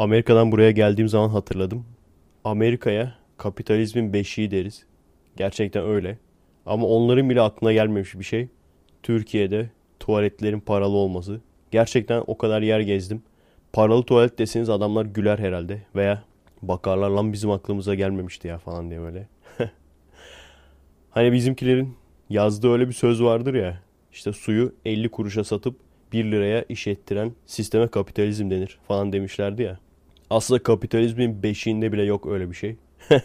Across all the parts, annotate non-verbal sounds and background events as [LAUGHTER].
Amerika'dan buraya geldiğim zaman hatırladım. Amerika'ya kapitalizmin beşiği deriz. Gerçekten öyle. Ama onların bile aklına gelmemiş bir şey. Türkiye'de tuvaletlerin paralı olması. Gerçekten o kadar yer gezdim. Paralı tuvalet deseniz adamlar güler herhalde. Veya bakarlar lan bizim aklımıza gelmemişti ya falan diye böyle. [LAUGHS] hani bizimkilerin yazdığı öyle bir söz vardır ya. İşte suyu 50 kuruşa satıp 1 liraya iş ettiren sisteme kapitalizm denir falan demişlerdi ya. Aslında kapitalizmin beşiğinde bile yok öyle bir şey. [LAUGHS]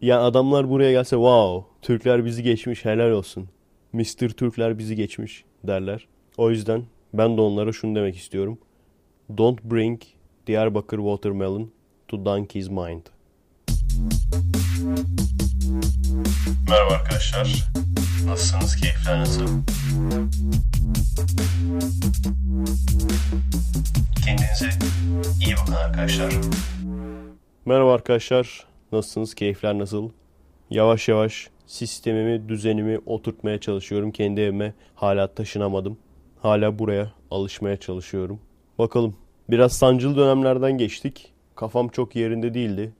yani adamlar buraya gelse wow Türkler bizi geçmiş helal olsun. Mr. Türkler bizi geçmiş derler. O yüzden ben de onlara şunu demek istiyorum. Don't bring Diyarbakır watermelon to donkey's mind. Merhaba arkadaşlar. Nasılsınız? Keyifler nasıl? Kendinize iyi bakın arkadaşlar. Merhaba arkadaşlar. Nasılsınız? Keyifler nasıl? Yavaş yavaş sistemimi, düzenimi oturtmaya çalışıyorum. Kendi evime hala taşınamadım. Hala buraya alışmaya çalışıyorum. Bakalım. Biraz sancılı dönemlerden geçtik. Kafam çok yerinde değildi.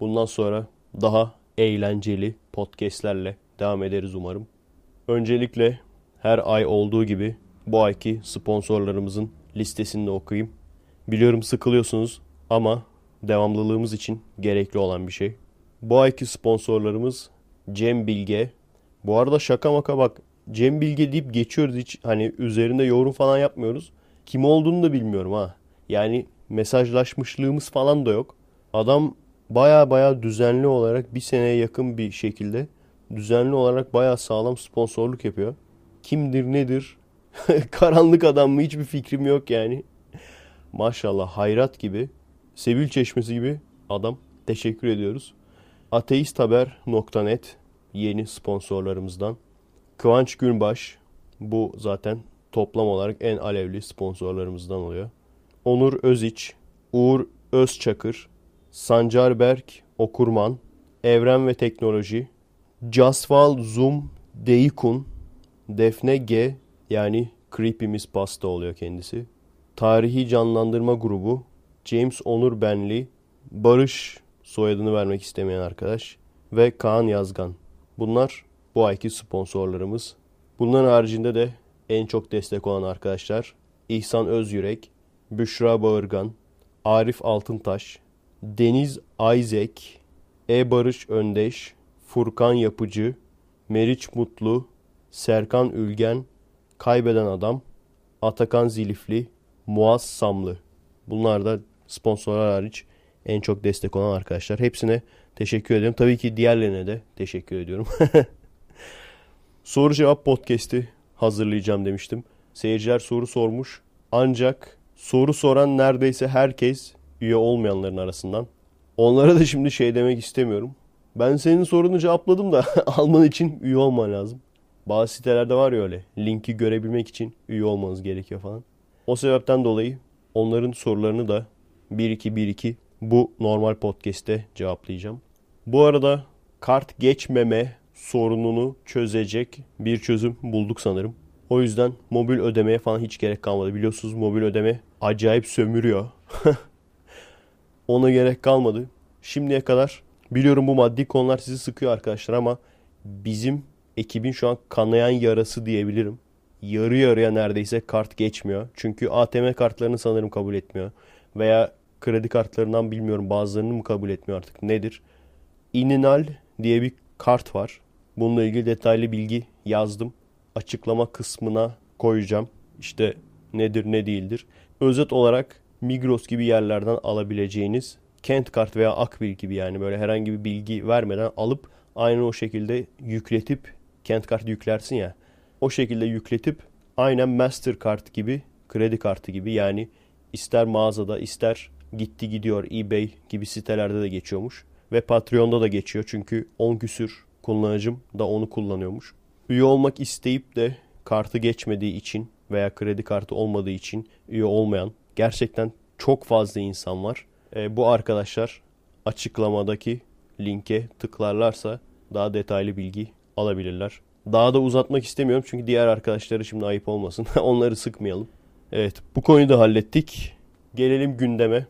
Bundan sonra daha eğlenceli podcastlerle devam ederiz umarım. Öncelikle her ay olduğu gibi bu ayki sponsorlarımızın listesini de okuyayım. Biliyorum sıkılıyorsunuz ama devamlılığımız için gerekli olan bir şey. Bu ayki sponsorlarımız Cem Bilge. Bu arada şaka maka bak Cem Bilge deyip geçiyoruz hiç hani üzerinde yorum falan yapmıyoruz. Kim olduğunu da bilmiyorum ha. Yani mesajlaşmışlığımız falan da yok. Adam baya baya düzenli olarak bir seneye yakın bir şekilde düzenli olarak baya sağlam sponsorluk yapıyor. Kimdir nedir? [LAUGHS] Karanlık adam mı hiçbir fikrim yok yani. Maşallah hayrat gibi. Sevil Çeşmesi gibi adam. Teşekkür ediyoruz. Ateisthaber.net yeni sponsorlarımızdan. Kıvanç Günbaş bu zaten toplam olarak en alevli sponsorlarımızdan oluyor. Onur Öziç, Uğur Özçakır, Sancar Berk Okurman, Evren ve Teknoloji, Casval Zoom Deikun, Defne G yani Creepy Miss Pasta oluyor kendisi. Tarihi Canlandırma Grubu, James Onur Benli, Barış soyadını vermek istemeyen arkadaş ve Kaan Yazgan. Bunlar bu ayki sponsorlarımız. Bunların haricinde de en çok destek olan arkadaşlar İhsan Özyürek, Büşra Bağırgan, Arif Altıntaş, Deniz Ayzek, E. Barış Öndeş, Furkan Yapıcı, Meriç Mutlu, Serkan Ülgen, Kaybeden Adam, Atakan Zilifli, Muaz Samlı. Bunlar da sponsorlar hariç en çok destek olan arkadaşlar. Hepsine teşekkür ediyorum. Tabii ki diğerlerine de teşekkür ediyorum. [LAUGHS] soru cevap podcast'i hazırlayacağım demiştim. Seyirciler soru sormuş. Ancak soru soran neredeyse herkes üye olmayanların arasından. Onlara da şimdi şey demek istemiyorum. Ben senin sorunu cevapladım da [LAUGHS] alman için üye olman lazım. Bazı sitelerde var ya öyle. Linki görebilmek için üye olmanız gerekiyor falan. O sebepten dolayı onların sorularını da 1-2-1-2 bu normal podcast'te cevaplayacağım. Bu arada kart geçmeme sorununu çözecek bir çözüm bulduk sanırım. O yüzden mobil ödemeye falan hiç gerek kalmadı. Biliyorsunuz mobil ödeme acayip sömürüyor. [LAUGHS] Ona gerek kalmadı. Şimdiye kadar biliyorum bu maddi konular sizi sıkıyor arkadaşlar ama bizim ekibin şu an kanayan yarası diyebilirim. Yarı yarıya neredeyse kart geçmiyor. Çünkü ATM kartlarını sanırım kabul etmiyor. Veya kredi kartlarından bilmiyorum bazılarını mı kabul etmiyor artık nedir. Ininal diye bir kart var. Bununla ilgili detaylı bilgi yazdım. Açıklama kısmına koyacağım. İşte nedir ne değildir. Özet olarak Migros gibi yerlerden alabileceğiniz Kent kart veya Akbil gibi yani böyle herhangi bir bilgi vermeden alıp aynı o şekilde yükletip Kent kart yüklersin ya. O şekilde yükletip aynen Mastercard gibi kredi kartı gibi yani ister mağazada ister gitti gidiyor eBay gibi sitelerde de geçiyormuş. Ve Patreon'da da geçiyor çünkü 10 küsür kullanıcım da onu kullanıyormuş. Üye olmak isteyip de kartı geçmediği için veya kredi kartı olmadığı için üye olmayan gerçekten çok fazla insan var. E, bu arkadaşlar açıklamadaki linke tıklarlarsa daha detaylı bilgi alabilirler. Daha da uzatmak istemiyorum çünkü diğer arkadaşları şimdi ayıp olmasın. [LAUGHS] Onları sıkmayalım. Evet bu konuyu da hallettik. Gelelim gündeme.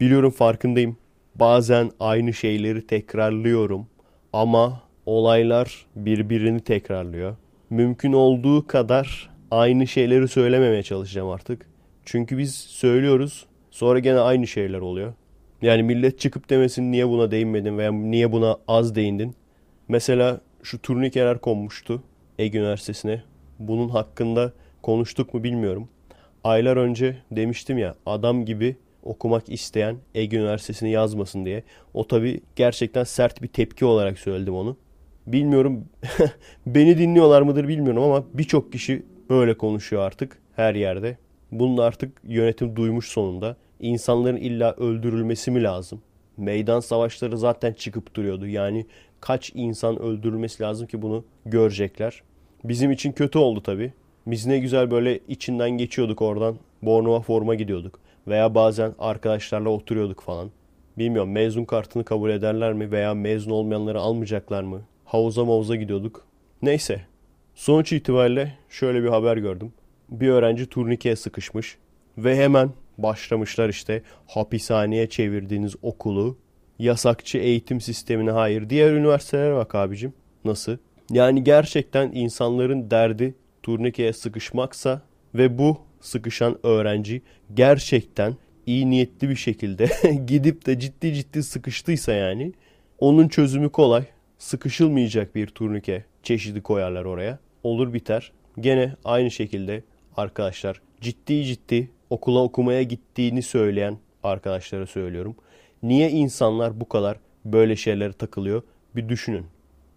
Biliyorum farkındayım. Bazen aynı şeyleri tekrarlıyorum ama olaylar birbirini tekrarlıyor. Mümkün olduğu kadar aynı şeyleri söylememeye çalışacağım artık. Çünkü biz söylüyoruz sonra gene aynı şeyler oluyor. Yani millet çıkıp demesin niye buna değinmedin veya niye buna az değindin. Mesela şu turnikeler konmuştu Ege Üniversitesi'ne. Bunun hakkında konuştuk mu bilmiyorum. Aylar önce demiştim ya adam gibi okumak isteyen Ege Üniversitesi'ni yazmasın diye. O tabi gerçekten sert bir tepki olarak söyledim onu. Bilmiyorum [LAUGHS] beni dinliyorlar mıdır bilmiyorum ama birçok kişi böyle konuşuyor artık her yerde. Bunun artık yönetim duymuş sonunda. İnsanların illa öldürülmesi mi lazım? Meydan savaşları zaten çıkıp duruyordu. Yani kaç insan öldürülmesi lazım ki bunu görecekler. Bizim için kötü oldu tabi. Biz ne güzel böyle içinden geçiyorduk oradan. Bornova forma gidiyorduk. Veya bazen arkadaşlarla oturuyorduk falan. Bilmiyorum mezun kartını kabul ederler mi veya mezun olmayanları almayacaklar mı? Havuza mavuza gidiyorduk. Neyse. Sonuç itibariyle şöyle bir haber gördüm. Bir öğrenci turnikeye sıkışmış ve hemen başlamışlar işte hapishaneye çevirdiğiniz okulu yasakçı eğitim sistemine hayır. Diğer üniversitelere bak abicim. Nasıl? Yani gerçekten insanların derdi turnikeye sıkışmaksa ve bu sıkışan öğrenci gerçekten iyi niyetli bir şekilde [LAUGHS] gidip de ciddi ciddi sıkıştıysa yani onun çözümü kolay. Sıkışılmayacak bir turnike çeşidi koyarlar oraya. Olur biter. Gene aynı şekilde arkadaşlar ciddi ciddi okula okumaya gittiğini söyleyen arkadaşlara söylüyorum. Niye insanlar bu kadar böyle şeylere takılıyor bir düşünün.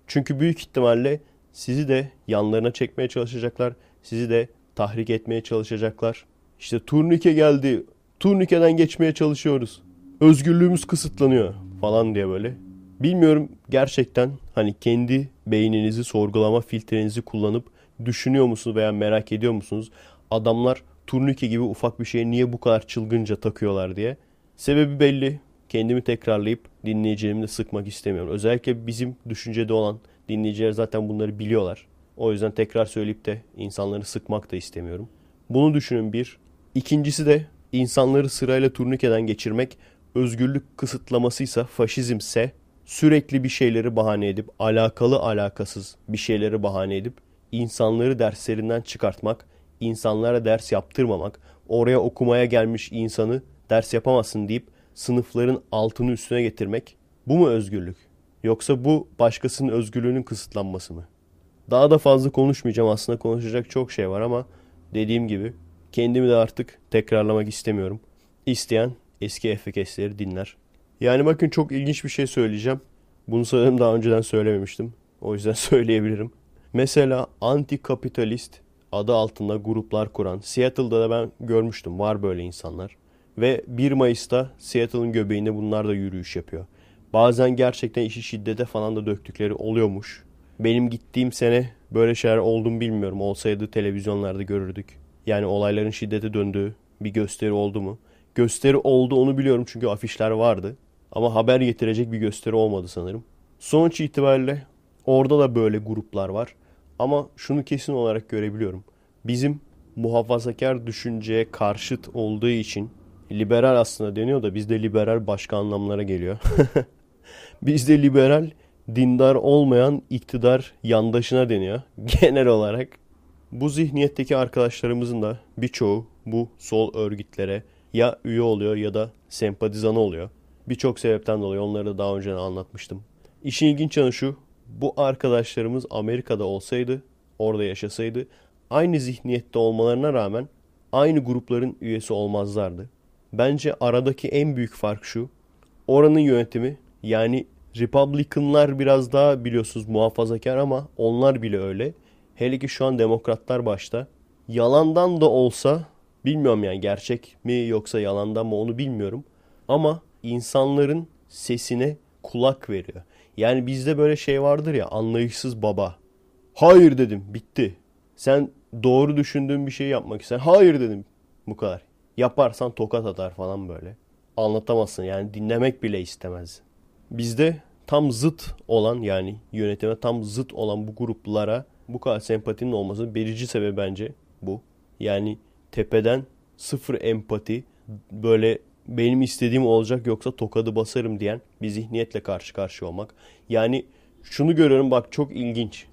Çünkü büyük ihtimalle sizi de yanlarına çekmeye çalışacaklar. Sizi de tahrik etmeye çalışacaklar. İşte turnike geldi. Turnikeden geçmeye çalışıyoruz. Özgürlüğümüz kısıtlanıyor falan diye böyle. Bilmiyorum gerçekten hani kendi beyninizi sorgulama filtrenizi kullanıp düşünüyor musunuz veya merak ediyor musunuz? Adamlar turnike gibi ufak bir şeye niye bu kadar çılgınca takıyorlar diye. Sebebi belli. Kendimi tekrarlayıp dinleyicilerimi de sıkmak istemiyorum. Özellikle bizim düşüncede olan dinleyiciler zaten bunları biliyorlar. O yüzden tekrar söyleyip de insanları sıkmak da istemiyorum. Bunu düşünün bir. İkincisi de insanları sırayla turnikeden geçirmek özgürlük kısıtlamasıysa, faşizmse sürekli bir şeyleri bahane edip, alakalı alakasız bir şeyleri bahane edip insanları derslerinden çıkartmak, insanlara ders yaptırmamak, oraya okumaya gelmiş insanı ders yapamazsın deyip sınıfların altını üstüne getirmek bu mu özgürlük? Yoksa bu başkasının özgürlüğünün kısıtlanması mı? Daha da fazla konuşmayacağım aslında konuşacak çok şey var ama dediğim gibi kendimi de artık tekrarlamak istemiyorum. İsteyen eski FKS'leri dinler. Yani bakın çok ilginç bir şey söyleyeceğim. Bunu sanırım daha önceden söylememiştim. O yüzden [LAUGHS] söyleyebilirim. Mesela anti-kapitalist adı altında gruplar kuran Seattle'da da ben görmüştüm. Var böyle insanlar. Ve 1 Mayıs'ta Seattle'ın göbeğinde bunlar da yürüyüş yapıyor. Bazen gerçekten işi şiddete falan da döktükleri oluyormuş. Benim gittiğim sene böyle şeyler oldu mu bilmiyorum. Olsaydı televizyonlarda görürdük. Yani olayların şiddete döndüğü bir gösteri oldu mu? Gösteri oldu onu biliyorum çünkü afişler vardı. Ama haber getirecek bir gösteri olmadı sanırım. Sonuç itibariyle orada da böyle gruplar var. Ama şunu kesin olarak görebiliyorum. Bizim muhafazakar düşünceye karşıt olduğu için liberal aslında deniyor da bizde liberal başka anlamlara geliyor. [LAUGHS] bizde liberal dindar olmayan iktidar yandaşına deniyor [LAUGHS] genel olarak. Bu zihniyetteki arkadaşlarımızın da birçoğu bu sol örgütlere ya üye oluyor ya da sempatizanı oluyor. Birçok sebepten dolayı onları da daha önce anlatmıştım. İşin ilginç yanı şu. Bu arkadaşlarımız Amerika'da olsaydı, orada yaşasaydı aynı zihniyette olmalarına rağmen aynı grupların üyesi olmazlardı. Bence aradaki en büyük fark şu. Oranın yönetimi yani Republicanlar biraz daha biliyorsunuz muhafazakar ama onlar bile öyle. Hele ki şu an demokratlar başta. Yalandan da olsa bilmiyorum yani gerçek mi yoksa yalandan mı onu bilmiyorum. Ama insanların sesine kulak veriyor. Yani bizde böyle şey vardır ya anlayışsız baba. Hayır dedim bitti. Sen doğru düşündüğün bir şey yapmak ister. Hayır dedim bu kadar. Yaparsan tokat atar falan böyle. Anlatamazsın yani dinlemek bile istemez. Bizde tam zıt olan yani yönetime tam zıt olan bu gruplara bu kadar sempatinin olması birici sebebi bence bu. Yani tepeden sıfır empati böyle benim istediğim olacak yoksa tokadı basarım diyen bir zihniyetle karşı karşıya olmak. Yani şunu görüyorum bak çok ilginç.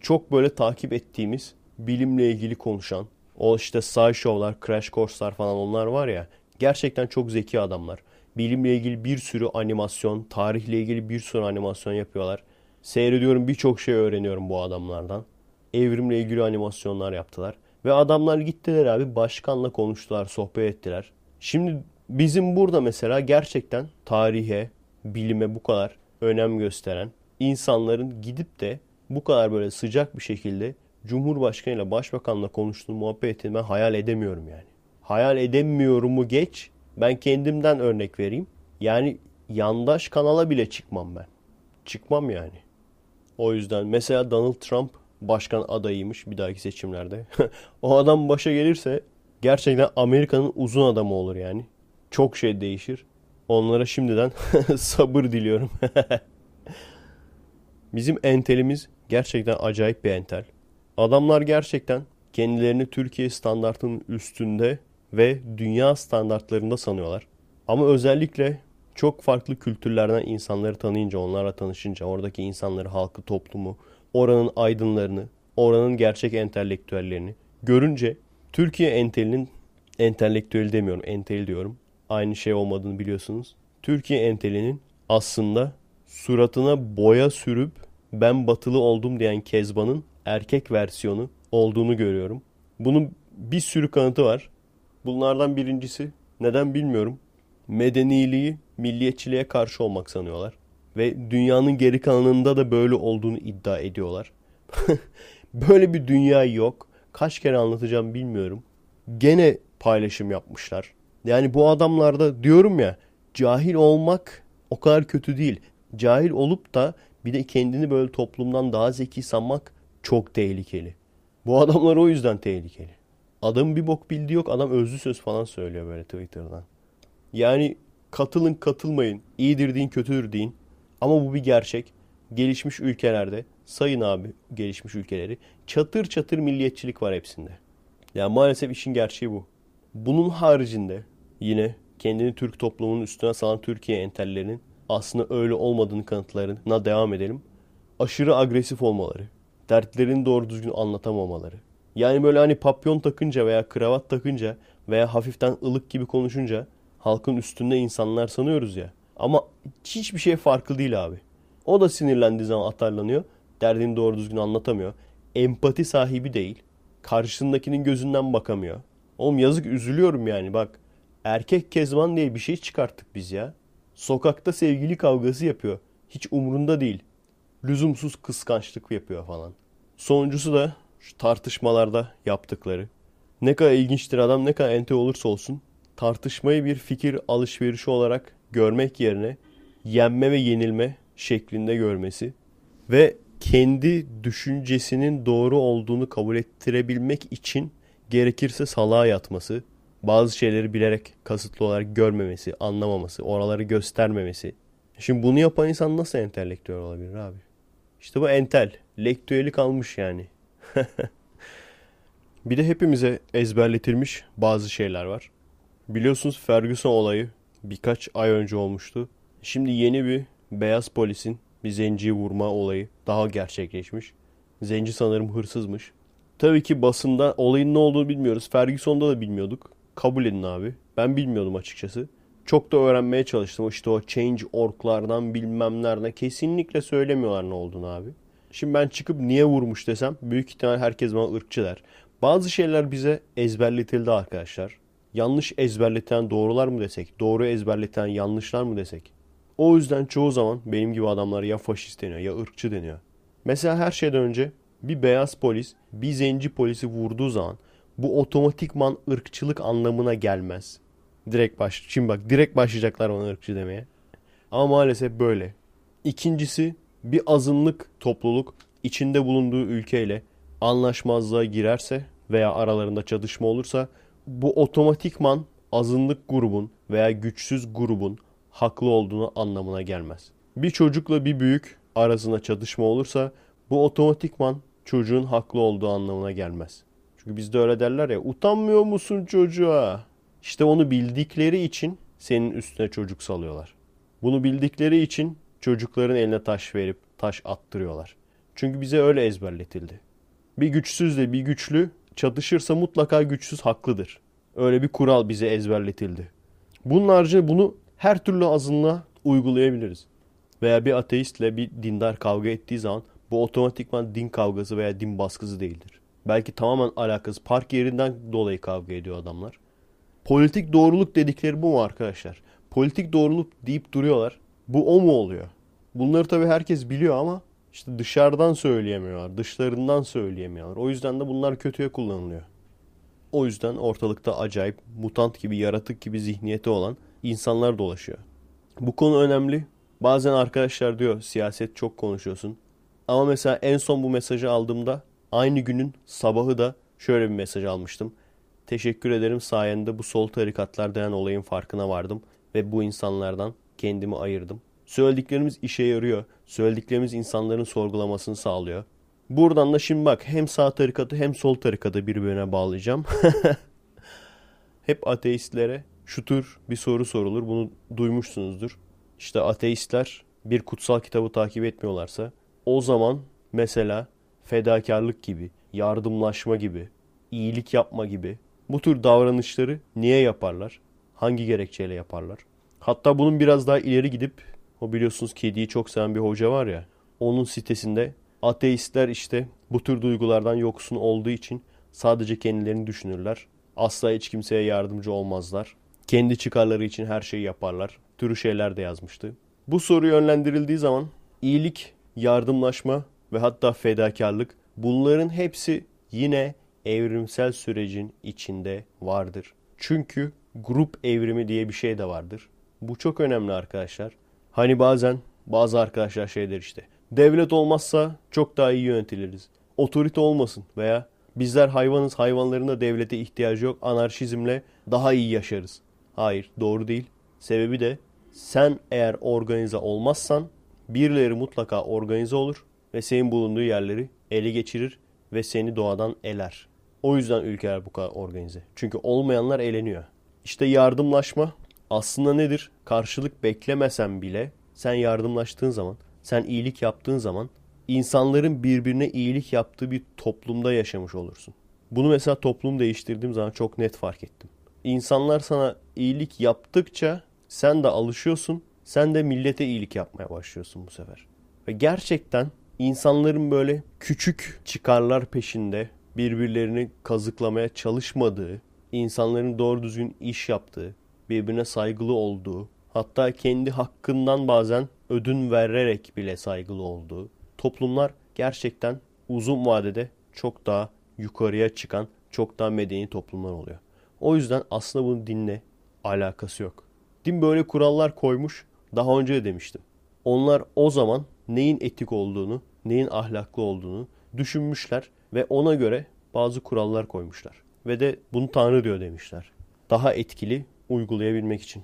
Çok böyle takip ettiğimiz bilimle ilgili konuşan o işte SciShow'lar, Crash Course'lar falan onlar var ya gerçekten çok zeki adamlar. Bilimle ilgili bir sürü animasyon, tarihle ilgili bir sürü animasyon yapıyorlar. Seyrediyorum birçok şey öğreniyorum bu adamlardan. Evrimle ilgili animasyonlar yaptılar. Ve adamlar gittiler abi başkanla konuştular, sohbet ettiler. Şimdi bizim burada mesela gerçekten tarihe, bilime bu kadar önem gösteren insanların gidip de bu kadar böyle sıcak bir şekilde Cumhurbaşkanı ile Başbakanla konuştuğunu muhabbet ettiğini ben hayal edemiyorum yani. Hayal edemiyorumu geç. Ben kendimden örnek vereyim. Yani yandaş kanala bile çıkmam ben. Çıkmam yani. O yüzden mesela Donald Trump başkan adayıymış bir dahaki seçimlerde. [LAUGHS] o adam başa gelirse gerçekten Amerika'nın uzun adamı olur yani. Çok şey değişir. Onlara şimdiden [LAUGHS] sabır diliyorum. [LAUGHS] Bizim entelimiz gerçekten acayip bir entel. Adamlar gerçekten kendilerini Türkiye standartının üstünde ve dünya standartlarında sanıyorlar. Ama özellikle çok farklı kültürlerden insanları tanıyınca, onlarla tanışınca, oradaki insanları, halkı, toplumu, oranın aydınlarını, oranın gerçek entelektüellerini görünce Türkiye entelinin entelektüel demiyorum, entel diyorum. Aynı şey olmadığını biliyorsunuz. Türkiye entelinin aslında suratına boya sürüp ben batılı oldum diyen Kezban'ın erkek versiyonu olduğunu görüyorum. Bunun bir sürü kanıtı var. Bunlardan birincisi neden bilmiyorum. Medeniliği milliyetçiliğe karşı olmak sanıyorlar. Ve dünyanın geri kalanında da böyle olduğunu iddia ediyorlar. [LAUGHS] böyle bir dünya yok. Kaç kere anlatacağım bilmiyorum. Gene paylaşım yapmışlar. Yani bu adamlarda diyorum ya cahil olmak o kadar kötü değil. Cahil olup da bir de kendini böyle toplumdan daha zeki sanmak çok tehlikeli. Bu adamlar o yüzden tehlikeli. Adam bir bok bildiği yok. Adam özlü söz falan söylüyor böyle Twitter'dan. Yani katılın katılmayın. İyidir deyin kötüdür deyin. Ama bu bir gerçek. Gelişmiş ülkelerde sayın abi gelişmiş ülkeleri çatır çatır milliyetçilik var hepsinde. Yani maalesef işin gerçeği bu. Bunun haricinde yine kendini Türk toplumunun üstüne salan Türkiye entellerinin aslında öyle olmadığını kanıtlarına devam edelim. Aşırı agresif olmaları, dertlerini doğru düzgün anlatamamaları. Yani böyle hani papyon takınca veya kravat takınca veya hafiften ılık gibi konuşunca halkın üstünde insanlar sanıyoruz ya. Ama hiçbir şey farklı değil abi. O da sinirlendiği zaman atarlanıyor. Derdini doğru düzgün anlatamıyor. Empati sahibi değil. Karşısındakinin gözünden bakamıyor. Oğlum yazık üzülüyorum yani bak. Erkek kezban diye bir şey çıkarttık biz ya. Sokakta sevgili kavgası yapıyor. Hiç umrunda değil. Lüzumsuz kıskançlık yapıyor falan. Sonuncusu da şu tartışmalarda yaptıkları. Ne kadar ilginçtir adam ne kadar ente olursa olsun tartışmayı bir fikir alışverişi olarak görmek yerine yenme ve yenilme şeklinde görmesi ve kendi düşüncesinin doğru olduğunu kabul ettirebilmek için gerekirse salağa yatması, bazı şeyleri bilerek kasıtlı olarak görmemesi, anlamaması, oraları göstermemesi. Şimdi bunu yapan insan nasıl entelektüel olabilir abi? İşte bu entel. Lektüeli kalmış yani. [LAUGHS] bir de hepimize ezberletilmiş bazı şeyler var. Biliyorsunuz Ferguson olayı birkaç ay önce olmuştu. Şimdi yeni bir beyaz polisin bir zenciyi vurma olayı daha gerçekleşmiş. Zenci sanırım hırsızmış. Tabii ki basında olayın ne olduğunu bilmiyoruz. Ferguson'da da bilmiyorduk. Kabul edin abi. Ben bilmiyordum açıkçası. Çok da öğrenmeye çalıştım. İşte o change.org'lardan bilmem nereden kesinlikle söylemiyorlar ne olduğunu abi. Şimdi ben çıkıp niye vurmuş desem büyük ihtimal herkes bana ırkçı der. Bazı şeyler bize ezberletildi arkadaşlar. Yanlış ezberleten doğrular mı desek, doğru ezberleten yanlışlar mı desek. O yüzden çoğu zaman benim gibi adamlar ya faşist deniyor ya ırkçı deniyor. Mesela her şeyden önce bir beyaz polis bir zenci polisi vurduğu zaman bu otomatikman ırkçılık anlamına gelmez. Direkt baş, şimdi bak direkt başlayacaklar bana ırkçı demeye. Ama maalesef böyle. İkincisi bir azınlık topluluk içinde bulunduğu ülkeyle anlaşmazlığa girerse veya aralarında çatışma olursa bu otomatikman azınlık grubun veya güçsüz grubun haklı olduğunu anlamına gelmez. Bir çocukla bir büyük arasında çatışma olursa bu otomatikman çocuğun haklı olduğu anlamına gelmez. Çünkü bizde öyle derler ya utanmıyor musun çocuğa? İşte onu bildikleri için senin üstüne çocuk salıyorlar. Bunu bildikleri için çocukların eline taş verip taş attırıyorlar. Çünkü bize öyle ezberletildi. Bir güçsüzle bir güçlü çatışırsa mutlaka güçsüz haklıdır. Öyle bir kural bize ezberletildi. Bunun haricinde bunu her türlü azınlığa uygulayabiliriz. Veya bir ateistle bir dindar kavga ettiği zaman bu otomatikman din kavgası veya din baskısı değildir. Belki tamamen alakası park yerinden dolayı kavga ediyor adamlar. Politik doğruluk dedikleri bu mu arkadaşlar? Politik doğruluk deyip duruyorlar. Bu o mu oluyor? Bunları tabii herkes biliyor ama işte dışarıdan söyleyemiyorlar. Dışlarından söyleyemiyorlar. O yüzden de bunlar kötüye kullanılıyor. O yüzden ortalıkta acayip mutant gibi yaratık gibi zihniyeti olan insanlar dolaşıyor. Bu konu önemli. Bazen arkadaşlar diyor siyaset çok konuşuyorsun. Ama mesela en son bu mesajı aldığımda aynı günün sabahı da şöyle bir mesaj almıştım. Teşekkür ederim sayende bu sol tarikatlar denen olayın farkına vardım ve bu insanlardan kendimi ayırdım. Söylediklerimiz işe yarıyor. Söylediklerimiz insanların sorgulamasını sağlıyor. Buradan da şimdi bak hem sağ tarikatı hem sol tarikatı birbirine bağlayacağım. [LAUGHS] Hep ateistlere şu tür bir soru sorulur. Bunu duymuşsunuzdur. İşte ateistler bir kutsal kitabı takip etmiyorlarsa o zaman mesela fedakarlık gibi, yardımlaşma gibi, iyilik yapma gibi bu tür davranışları niye yaparlar? Hangi gerekçeyle yaparlar? Hatta bunun biraz daha ileri gidip o biliyorsunuz kediyi çok seven bir hoca var ya onun sitesinde ateistler işte bu tür duygulardan yoksun olduğu için sadece kendilerini düşünürler. Asla hiç kimseye yardımcı olmazlar. Kendi çıkarları için her şeyi yaparlar. Türü şeyler de yazmıştı. Bu soru yönlendirildiği zaman iyilik, yardımlaşma ve hatta fedakarlık bunların hepsi yine evrimsel sürecin içinde vardır. Çünkü grup evrimi diye bir şey de vardır. Bu çok önemli arkadaşlar. Hani bazen bazı arkadaşlar şey der işte. Devlet olmazsa çok daha iyi yönetiliriz. Otorite olmasın veya bizler hayvanız hayvanların da devlete ihtiyacı yok. Anarşizmle daha iyi yaşarız. Hayır doğru değil. Sebebi de sen eğer organize olmazsan birileri mutlaka organize olur ve senin bulunduğu yerleri ele geçirir ve seni doğadan eler. O yüzden ülkeler bu kadar organize. Çünkü olmayanlar eleniyor. İşte yardımlaşma aslında nedir? Karşılık beklemesen bile sen yardımlaştığın zaman, sen iyilik yaptığın zaman insanların birbirine iyilik yaptığı bir toplumda yaşamış olursun. Bunu mesela toplum değiştirdiğim zaman çok net fark ettim. İnsanlar sana iyilik yaptıkça sen de alışıyorsun. Sen de millete iyilik yapmaya başlıyorsun bu sefer. Ve gerçekten insanların böyle küçük çıkarlar peşinde birbirlerini kazıklamaya çalışmadığı, insanların doğru düzgün iş yaptığı, birbirine saygılı olduğu, hatta kendi hakkından bazen ödün vererek bile saygılı olduğu toplumlar gerçekten uzun vadede çok daha yukarıya çıkan, çok daha medeni toplumlar oluyor. O yüzden aslında bunun dinle alakası yok. Din böyle kurallar koymuş. Daha önce de demiştim. Onlar o zaman neyin etik olduğunu, neyin ahlaklı olduğunu düşünmüşler ve ona göre bazı kurallar koymuşlar. Ve de bunu Tanrı diyor demişler. Daha etkili uygulayabilmek için.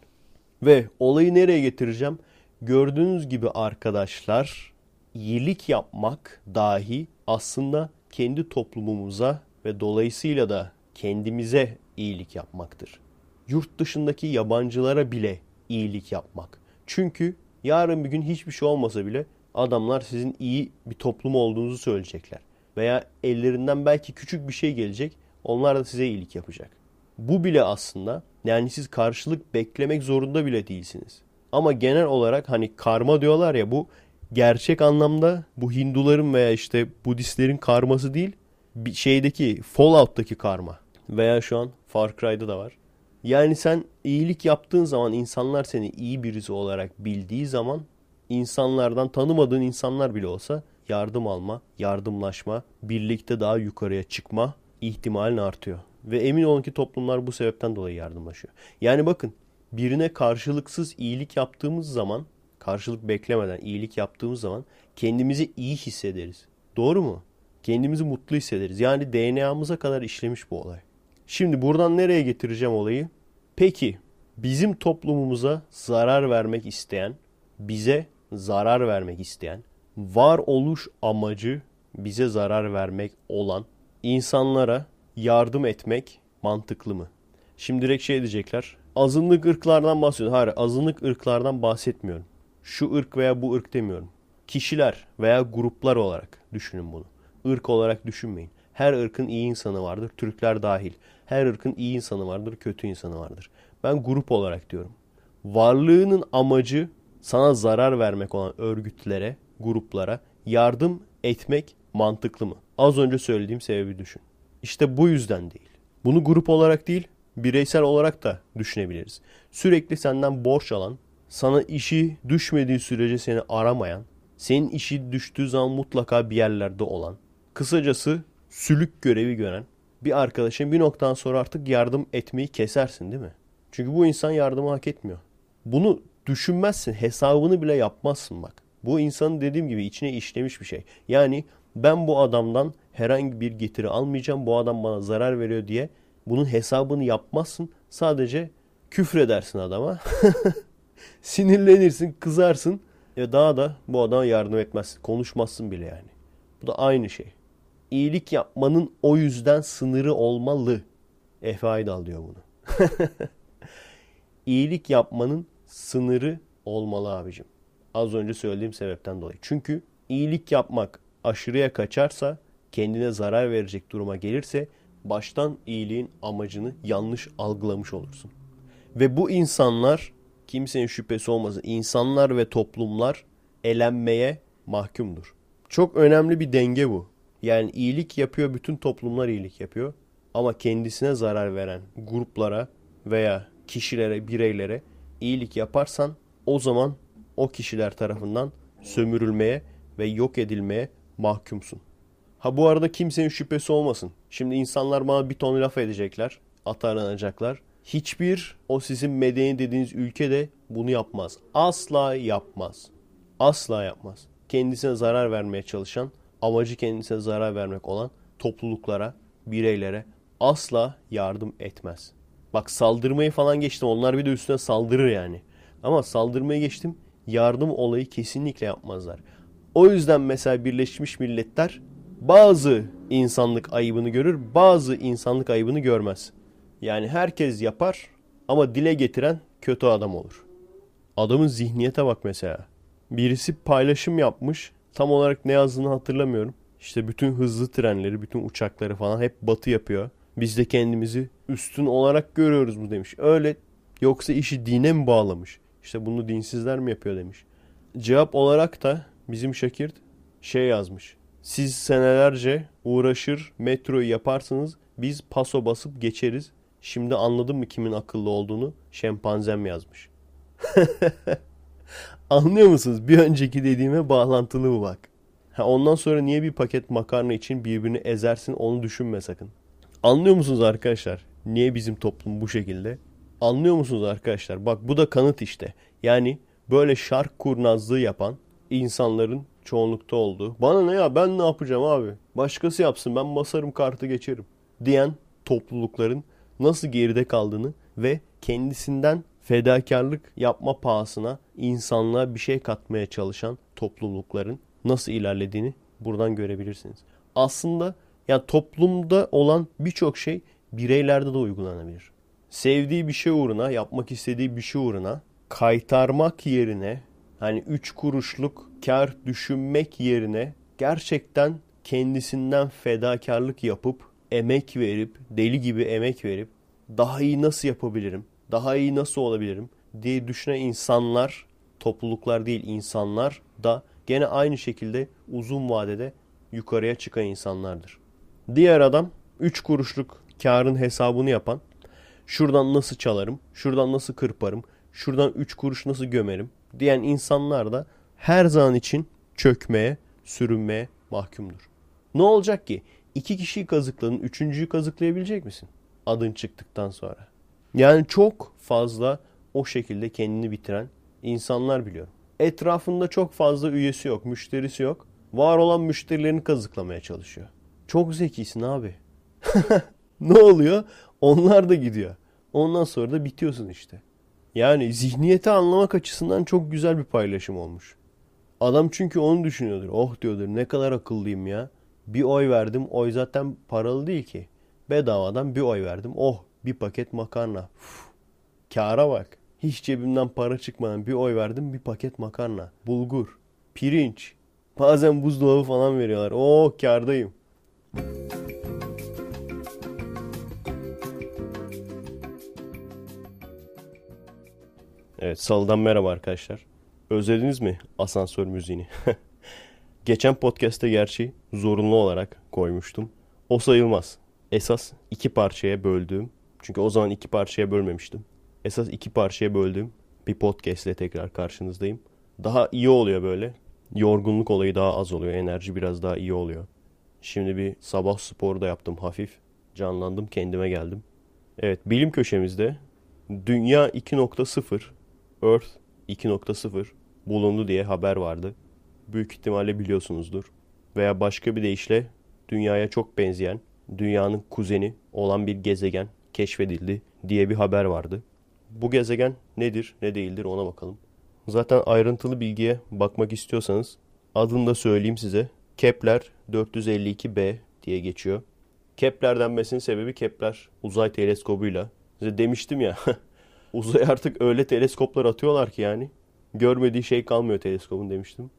Ve olayı nereye getireceğim? Gördüğünüz gibi arkadaşlar iyilik yapmak dahi aslında kendi toplumumuza ve dolayısıyla da kendimize iyilik yapmaktır. Yurt dışındaki yabancılara bile iyilik yapmak. Çünkü yarın bir gün hiçbir şey olmasa bile adamlar sizin iyi bir toplum olduğunuzu söyleyecekler. Veya ellerinden belki küçük bir şey gelecek. Onlar da size iyilik yapacak. Bu bile aslında yani siz karşılık beklemek zorunda bile değilsiniz. Ama genel olarak hani karma diyorlar ya bu gerçek anlamda bu Hinduların veya işte Budistlerin karması değil bir şeydeki Fallout'taki karma. Veya şu an Far Cry'da da var. Yani sen iyilik yaptığın zaman insanlar seni iyi birisi olarak bildiği zaman insanlardan tanımadığın insanlar bile olsa yardım alma, yardımlaşma, birlikte daha yukarıya çıkma ihtimalin artıyor. Ve emin olun ki toplumlar bu sebepten dolayı yardımlaşıyor. Yani bakın birine karşılıksız iyilik yaptığımız zaman, karşılık beklemeden iyilik yaptığımız zaman kendimizi iyi hissederiz. Doğru mu? Kendimizi mutlu hissederiz. Yani DNA'mıza kadar işlemiş bu olay. Şimdi buradan nereye getireceğim olayı? Peki bizim toplumumuza zarar vermek isteyen, bize zarar vermek isteyen, varoluş amacı bize zarar vermek olan insanlara yardım etmek mantıklı mı? Şimdi direkt şey diyecekler. Azınlık ırklardan bahsediyorum. Hayır, azınlık ırklardan bahsetmiyorum. Şu ırk veya bu ırk demiyorum. Kişiler veya gruplar olarak düşünün bunu. Irk olarak düşünmeyin. Her ırkın iyi insanı vardır, Türkler dahil. Her ırkın iyi insanı vardır, kötü insanı vardır. Ben grup olarak diyorum. Varlığının amacı sana zarar vermek olan örgütlere, gruplara yardım etmek mantıklı mı? Az önce söylediğim sebebi düşün. İşte bu yüzden değil. Bunu grup olarak değil, bireysel olarak da düşünebiliriz. Sürekli senden borç alan, sana işi düşmediği sürece seni aramayan, senin işi düştüğü zaman mutlaka bir yerlerde olan, kısacası sülük görevi gören bir arkadaşın bir noktadan sonra artık yardım etmeyi kesersin değil mi? Çünkü bu insan yardımı hak etmiyor. Bunu düşünmezsin, hesabını bile yapmazsın bak. Bu insanın dediğim gibi içine işlemiş bir şey. Yani ben bu adamdan herhangi bir getiri almayacağım. Bu adam bana zarar veriyor diye bunun hesabını yapmazsın. Sadece küfredersin adama. [LAUGHS] Sinirlenirsin, kızarsın ve daha da bu adama yardım etmezsin. Konuşmazsın bile yani. Bu da aynı şey. İyilik yapmanın o yüzden sınırı olmalı. Efe Aydal diyor bunu. [LAUGHS] İyilik yapmanın sınırı olmalı abicim. Az önce söylediğim sebepten dolayı. Çünkü iyilik yapmak aşırıya kaçarsa, kendine zarar verecek duruma gelirse baştan iyiliğin amacını yanlış algılamış olursun. Ve bu insanlar kimsenin şüphesi olmasın insanlar ve toplumlar elenmeye mahkumdur. Çok önemli bir denge bu. Yani iyilik yapıyor bütün toplumlar iyilik yapıyor. Ama kendisine zarar veren gruplara veya kişilere, bireylere iyilik yaparsan o zaman o kişiler tarafından sömürülmeye ve yok edilmeye mahkumsun. Ha bu arada kimsenin şüphesi olmasın. Şimdi insanlar bana bir ton laf edecekler, atarlanacaklar. Hiçbir o sizin medeni dediğiniz ülke de bunu yapmaz. Asla yapmaz. Asla yapmaz. Kendisine zarar vermeye çalışan, amacı kendisine zarar vermek olan topluluklara, bireylere asla yardım etmez. Bak saldırmayı falan geçtim. Onlar bir de üstüne saldırır yani. Ama saldırmaya geçtim. Yardım olayı kesinlikle yapmazlar. O yüzden mesela Birleşmiş Milletler bazı insanlık ayıbını görür, bazı insanlık ayıbını görmez. Yani herkes yapar ama dile getiren kötü adam olur. Adamın zihniyete bak mesela. Birisi paylaşım yapmış. Tam olarak ne yazdığını hatırlamıyorum. İşte bütün hızlı trenleri, bütün uçakları falan hep batı yapıyor. Biz de kendimizi üstün olarak görüyoruz mu demiş. Öyle yoksa işi dine mi bağlamış? İşte bunu dinsizler mi yapıyor demiş. Cevap olarak da bizim Şakir şey yazmış. Siz senelerce uğraşır metroyu yaparsınız biz paso basıp geçeriz. Şimdi anladın mı kimin akıllı olduğunu? Şempanzem yazmış. [LAUGHS] Anlıyor musunuz? Bir önceki dediğime bağlantılı bu bak. Ha, ondan sonra niye bir paket makarna için birbirini ezersin onu düşünme sakın. Anlıyor musunuz arkadaşlar? Niye bizim toplum bu şekilde? Anlıyor musunuz arkadaşlar? Bak bu da kanıt işte. Yani böyle şark kurnazlığı yapan insanların çoğunlukta olduğu. Bana ne ya ben ne yapacağım abi? Başkası yapsın ben basarım kartı geçerim. Diyen toplulukların nasıl geride kaldığını ve kendisinden fedakarlık yapma pahasına insanlığa bir şey katmaya çalışan toplulukların nasıl ilerlediğini buradan görebilirsiniz. Aslında ya toplumda olan birçok şey bireylerde de uygulanabilir. Sevdiği bir şey uğruna, yapmak istediği bir şey uğruna kaytarmak yerine hani 3 kuruşluk kar düşünmek yerine gerçekten kendisinden fedakarlık yapıp emek verip deli gibi emek verip daha iyi nasıl yapabilirim? Daha iyi nasıl olabilirim diye düşünen insanlar, topluluklar değil insanlar da gene aynı şekilde uzun vadede yukarıya çıkan insanlardır. Diğer adam 3 kuruşluk karın hesabını yapan, şuradan nasıl çalarım, şuradan nasıl kırparım, şuradan 3 kuruş nasıl gömerim diyen insanlar da her zaman için çökmeye, sürünmeye mahkumdur. Ne olacak ki? İki kişiyi kazıkladın, üçüncüyü kazıklayabilecek misin? Adın çıktıktan sonra. Yani çok fazla o şekilde kendini bitiren insanlar biliyorum. Etrafında çok fazla üyesi yok, müşterisi yok. Var olan müşterilerini kazıklamaya çalışıyor. Çok zekisin abi. [LAUGHS] ne oluyor? Onlar da gidiyor. Ondan sonra da bitiyorsun işte. Yani zihniyeti anlamak açısından çok güzel bir paylaşım olmuş. Adam çünkü onu düşünüyordur. Oh diyordur ne kadar akıllıyım ya. Bir oy verdim. Oy zaten paralı değil ki. Bedavadan bir oy verdim. Oh bir paket makarna. Uf. Kâra bak. Hiç cebimden para çıkmadan bir oy verdim bir paket makarna, bulgur, pirinç. Bazen buzdolabı falan veriyorlar. Oo kârdayım. Evet salıdan merhaba arkadaşlar. Özlediniz mi asansör müziğini? [LAUGHS] Geçen podcast'te gerçi zorunlu olarak koymuştum. O sayılmaz. Esas iki parçaya böldüğüm, çünkü o zaman iki parçaya bölmemiştim. Esas iki parçaya böldüğüm bir podcast ile tekrar karşınızdayım. Daha iyi oluyor böyle. Yorgunluk olayı daha az oluyor. Enerji biraz daha iyi oluyor. Şimdi bir sabah sporu da yaptım hafif. Canlandım kendime geldim. Evet bilim köşemizde Dünya 2.0 Earth 2.0 bulundu diye haber vardı. Büyük ihtimalle biliyorsunuzdur. Veya başka bir deyişle dünyaya çok benzeyen, dünyanın kuzeni olan bir gezegen keşfedildi diye bir haber vardı. Bu gezegen nedir, ne değildir ona bakalım. Zaten ayrıntılı bilgiye bakmak istiyorsanız adını da söyleyeyim size. Kepler 452b diye geçiyor. Kepler denmesinin sebebi Kepler uzay teleskobuyla. Size demiştim ya [LAUGHS] uzaya artık öyle teleskoplar atıyorlar ki yani görmediği şey kalmıyor teleskobun demiştim.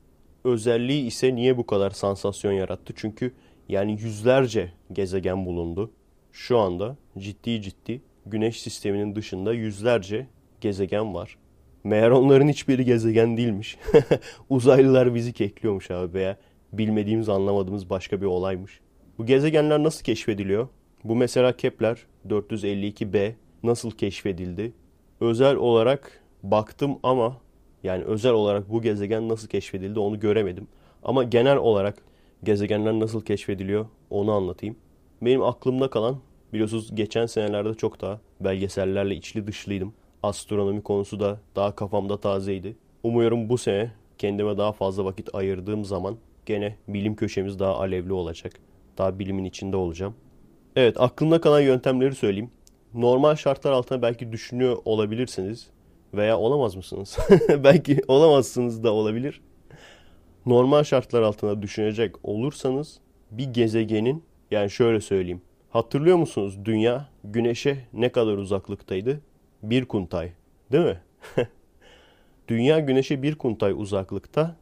Özelliği ise niye bu kadar sansasyon yarattı? Çünkü yani yüzlerce gezegen bulundu. Şu anda ciddi ciddi güneş sisteminin dışında yüzlerce gezegen var. Meğer onların hiçbiri gezegen değilmiş. [LAUGHS] Uzaylılar bizi kekliyormuş abi veya bilmediğimiz anlamadığımız başka bir olaymış. Bu gezegenler nasıl keşfediliyor? Bu mesela Kepler 452b nasıl keşfedildi? Özel olarak baktım ama yani özel olarak bu gezegen nasıl keşfedildi onu göremedim. Ama genel olarak gezegenler nasıl keşfediliyor onu anlatayım. Benim aklımda kalan biliyorsunuz geçen senelerde çok daha belgesellerle içli dışlıydım. Astronomi konusu da daha kafamda tazeydi. Umuyorum bu sene kendime daha fazla vakit ayırdığım zaman gene bilim köşemiz daha alevli olacak. Daha bilimin içinde olacağım. Evet aklımda kalan yöntemleri söyleyeyim. Normal şartlar altında belki düşünüyor olabilirsiniz. Veya olamaz mısınız? [LAUGHS] belki olamazsınız da olabilir. Normal şartlar altında düşünecek olursanız bir gezegenin yani şöyle söyleyeyim. Hatırlıyor musunuz dünya güneşe ne kadar uzaklıktaydı? Bir kuntay. Değil mi? [LAUGHS] dünya güneşe bir kuntay uzaklıkta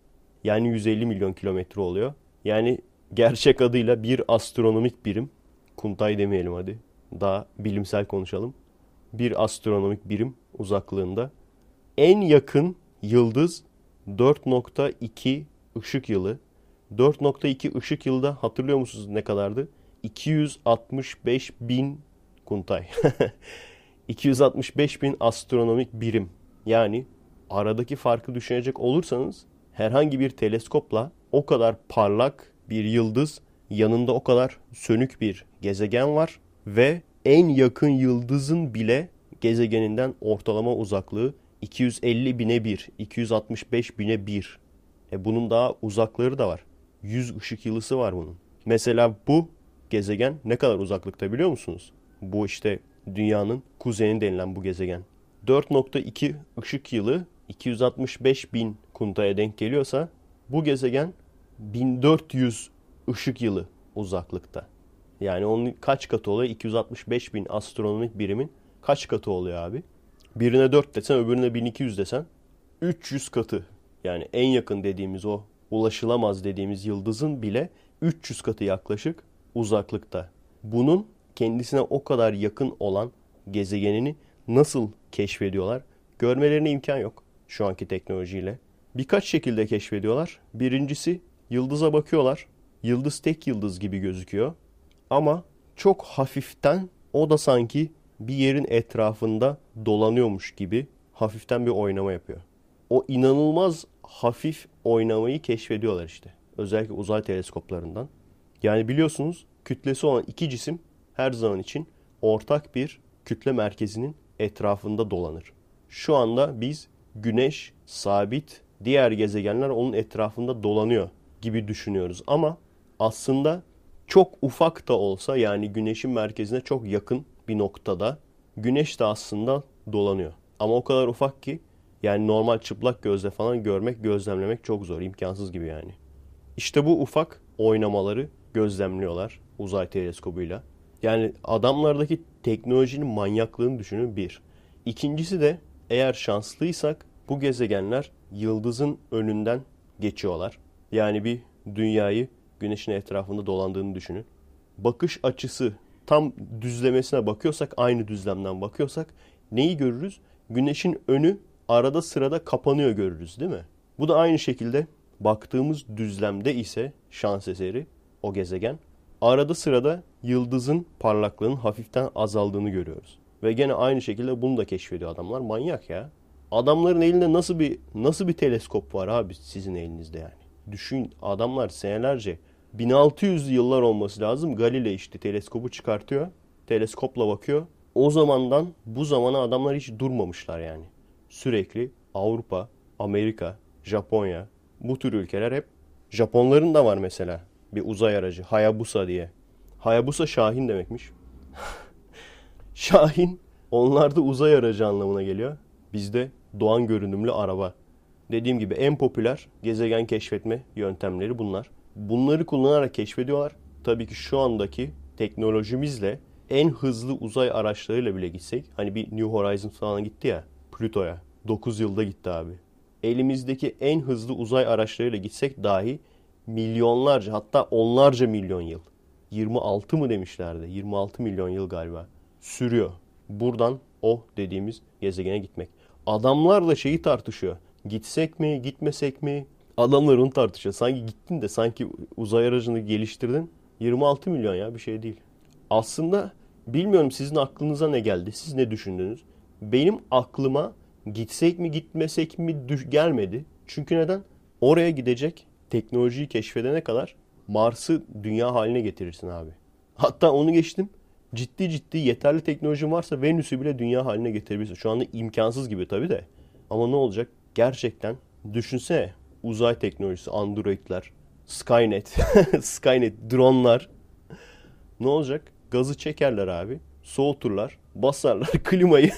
yani 150 milyon kilometre oluyor. Yani gerçek adıyla bir astronomik birim. Kuntay demeyelim hadi. Daha bilimsel konuşalım. Bir astronomik birim uzaklığında. En yakın yıldız 4.2 ışık yılı. 4.2 ışık yılda hatırlıyor musunuz ne kadardı? 265 bin kuntay. [LAUGHS] 265 bin astronomik birim. Yani aradaki farkı düşünecek olursanız herhangi bir teleskopla o kadar parlak bir yıldız yanında o kadar sönük bir gezegen var ve en yakın yıldızın bile gezegeninden ortalama uzaklığı 250 bine 1, 265 bine 1. E bunun daha uzakları da var. 100 ışık yılısı var bunun. Mesela bu gezegen ne kadar uzaklıkta biliyor musunuz? Bu işte dünyanın kuzeni denilen bu gezegen. 4.2 ışık yılı 265 bin kuntaya denk geliyorsa bu gezegen 1400 ışık yılı uzaklıkta. Yani onun kaç katı oluyor? 265 bin astronomik birimin kaç katı oluyor abi? Birine 4 desen öbürüne 1200 desen 300 katı. Yani en yakın dediğimiz o ulaşılamaz dediğimiz yıldızın bile 300 katı yaklaşık uzaklıkta. Bunun kendisine o kadar yakın olan gezegenini nasıl keşfediyorlar? Görmelerine imkan yok şu anki teknolojiyle. Birkaç şekilde keşfediyorlar. Birincisi yıldıza bakıyorlar. Yıldız tek yıldız gibi gözüküyor. Ama çok hafiften o da sanki bir yerin etrafında dolanıyormuş gibi hafiften bir oynama yapıyor. O inanılmaz hafif oynamayı keşfediyorlar işte. Özellikle uzay teleskoplarından. Yani biliyorsunuz kütlesi olan iki cisim her zaman için ortak bir kütle merkezinin etrafında dolanır. Şu anda biz güneş sabit, diğer gezegenler onun etrafında dolanıyor gibi düşünüyoruz. Ama aslında çok ufak da olsa yani güneşin merkezine çok yakın bir noktada güneş de aslında dolanıyor. Ama o kadar ufak ki yani normal çıplak gözle falan görmek, gözlemlemek çok zor, imkansız gibi yani. İşte bu ufak oynamaları gözlemliyorlar uzay teleskobuyla. Yani adamlardaki teknolojinin manyaklığını düşünün bir. İkincisi de eğer şanslıysak bu gezegenler yıldızın önünden geçiyorlar. Yani bir dünyayı güneşin etrafında dolandığını düşünün. Bakış açısı tam düzlemesine bakıyorsak, aynı düzlemden bakıyorsak neyi görürüz? Güneşin önü arada sırada kapanıyor görürüz değil mi? Bu da aynı şekilde baktığımız düzlemde ise şans eseri o gezegen arada sırada yıldızın parlaklığının hafiften azaldığını görüyoruz. Ve gene aynı şekilde bunu da keşfediyor adamlar. Manyak ya. Adamların elinde nasıl bir nasıl bir teleskop var abi sizin elinizde yani. Düşün adamlar senelerce 1600 yıllar olması lazım. Galilei işte teleskobu çıkartıyor. Teleskopla bakıyor. O zamandan bu zamana adamlar hiç durmamışlar yani. Sürekli Avrupa, Amerika, Japonya bu tür ülkeler hep Japonların da var mesela bir uzay aracı Hayabusa diye. Hayabusa Şahin demekmiş. [LAUGHS] Şahin onlarda uzay aracı anlamına geliyor. Bizde doğan görünümlü araba. Dediğim gibi en popüler gezegen keşfetme yöntemleri bunlar. Bunları kullanarak keşfediyorlar. Tabii ki şu andaki teknolojimizle en hızlı uzay araçlarıyla bile gitsek hani bir New Horizons falan gitti ya Plüto'ya 9 yılda gitti abi. Elimizdeki en hızlı uzay araçlarıyla gitsek dahi milyonlarca hatta onlarca milyon yıl 26 mı demişlerdi 26 milyon yıl galiba sürüyor. Buradan o dediğimiz gezegene gitmek. Adamlar da şeyi tartışıyor. Gitsek mi gitmesek mi? Adamlar onu tartışıyor. Sanki gittin de sanki uzay aracını geliştirdin. 26 milyon ya bir şey değil. Aslında bilmiyorum sizin aklınıza ne geldi? Siz ne düşündünüz? Benim aklıma gitsek mi gitmesek mi gelmedi. Çünkü neden? Oraya gidecek teknolojiyi keşfedene kadar Mars'ı dünya haline getirirsin abi. Hatta onu geçtim. Ciddi ciddi yeterli teknolojin varsa Venüs'ü bile dünya haline getirebilirsin. Şu anda imkansız gibi tabii de. Ama ne olacak? Gerçekten düşünsene uzay teknolojisi, androidler, Skynet, [LAUGHS] Skynet, dronlar. Ne olacak? Gazı çekerler abi. Soğuturlar, basarlar [LAUGHS] klimayı.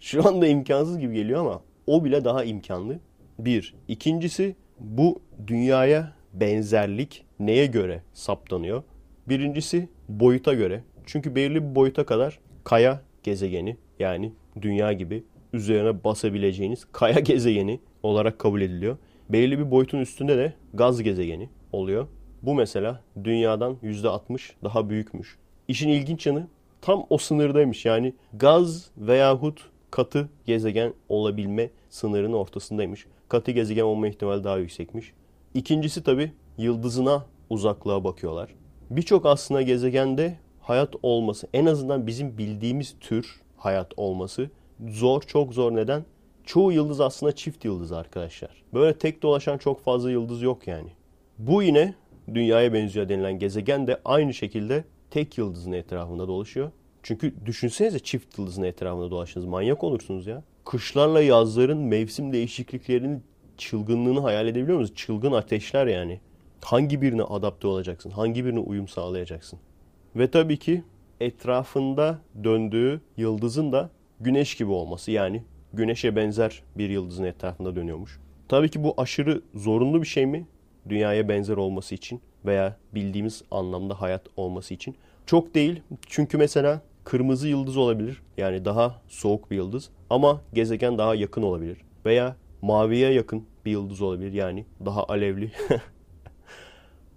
Şu anda imkansız gibi geliyor ama o bile daha imkanlı. Bir. İkincisi bu dünyaya benzerlik neye göre saptanıyor? Birincisi boyuta göre. Çünkü belirli bir boyuta kadar kaya gezegeni yani dünya gibi üzerine basabileceğiniz kaya [LAUGHS] gezegeni olarak kabul ediliyor. Belirli bir boyutun üstünde de gaz gezegeni oluyor. Bu mesela dünyadan %60 daha büyükmüş. İşin ilginç yanı tam o sınırdaymış. Yani gaz veyahut katı gezegen olabilme sınırının ortasındaymış. Katı gezegen olma ihtimali daha yüksekmiş. İkincisi tabi yıldızına uzaklığa bakıyorlar. Birçok aslında gezegende hayat olması, en azından bizim bildiğimiz tür hayat olması zor, çok zor. Neden? Çoğu yıldız aslında çift yıldız arkadaşlar. Böyle tek dolaşan çok fazla yıldız yok yani. Bu yine dünyaya benziyor denilen gezegen de aynı şekilde tek yıldızın etrafında dolaşıyor. Çünkü düşünsenize çift yıldızın etrafında dolaştınız. Manyak olursunuz ya. Kışlarla yazların mevsim değişikliklerinin çılgınlığını hayal edebiliyor musunuz? Çılgın ateşler yani. Hangi birine adapte olacaksın? Hangi birine uyum sağlayacaksın? Ve tabii ki etrafında döndüğü yıldızın da güneş gibi olması. Yani güneşe benzer bir yıldızın etrafında dönüyormuş. Tabii ki bu aşırı zorunlu bir şey mi? Dünyaya benzer olması için veya bildiğimiz anlamda hayat olması için. Çok değil. Çünkü mesela kırmızı yıldız olabilir. Yani daha soğuk bir yıldız. Ama gezegen daha yakın olabilir. Veya maviye yakın bir yıldız olabilir. Yani daha alevli, [LAUGHS]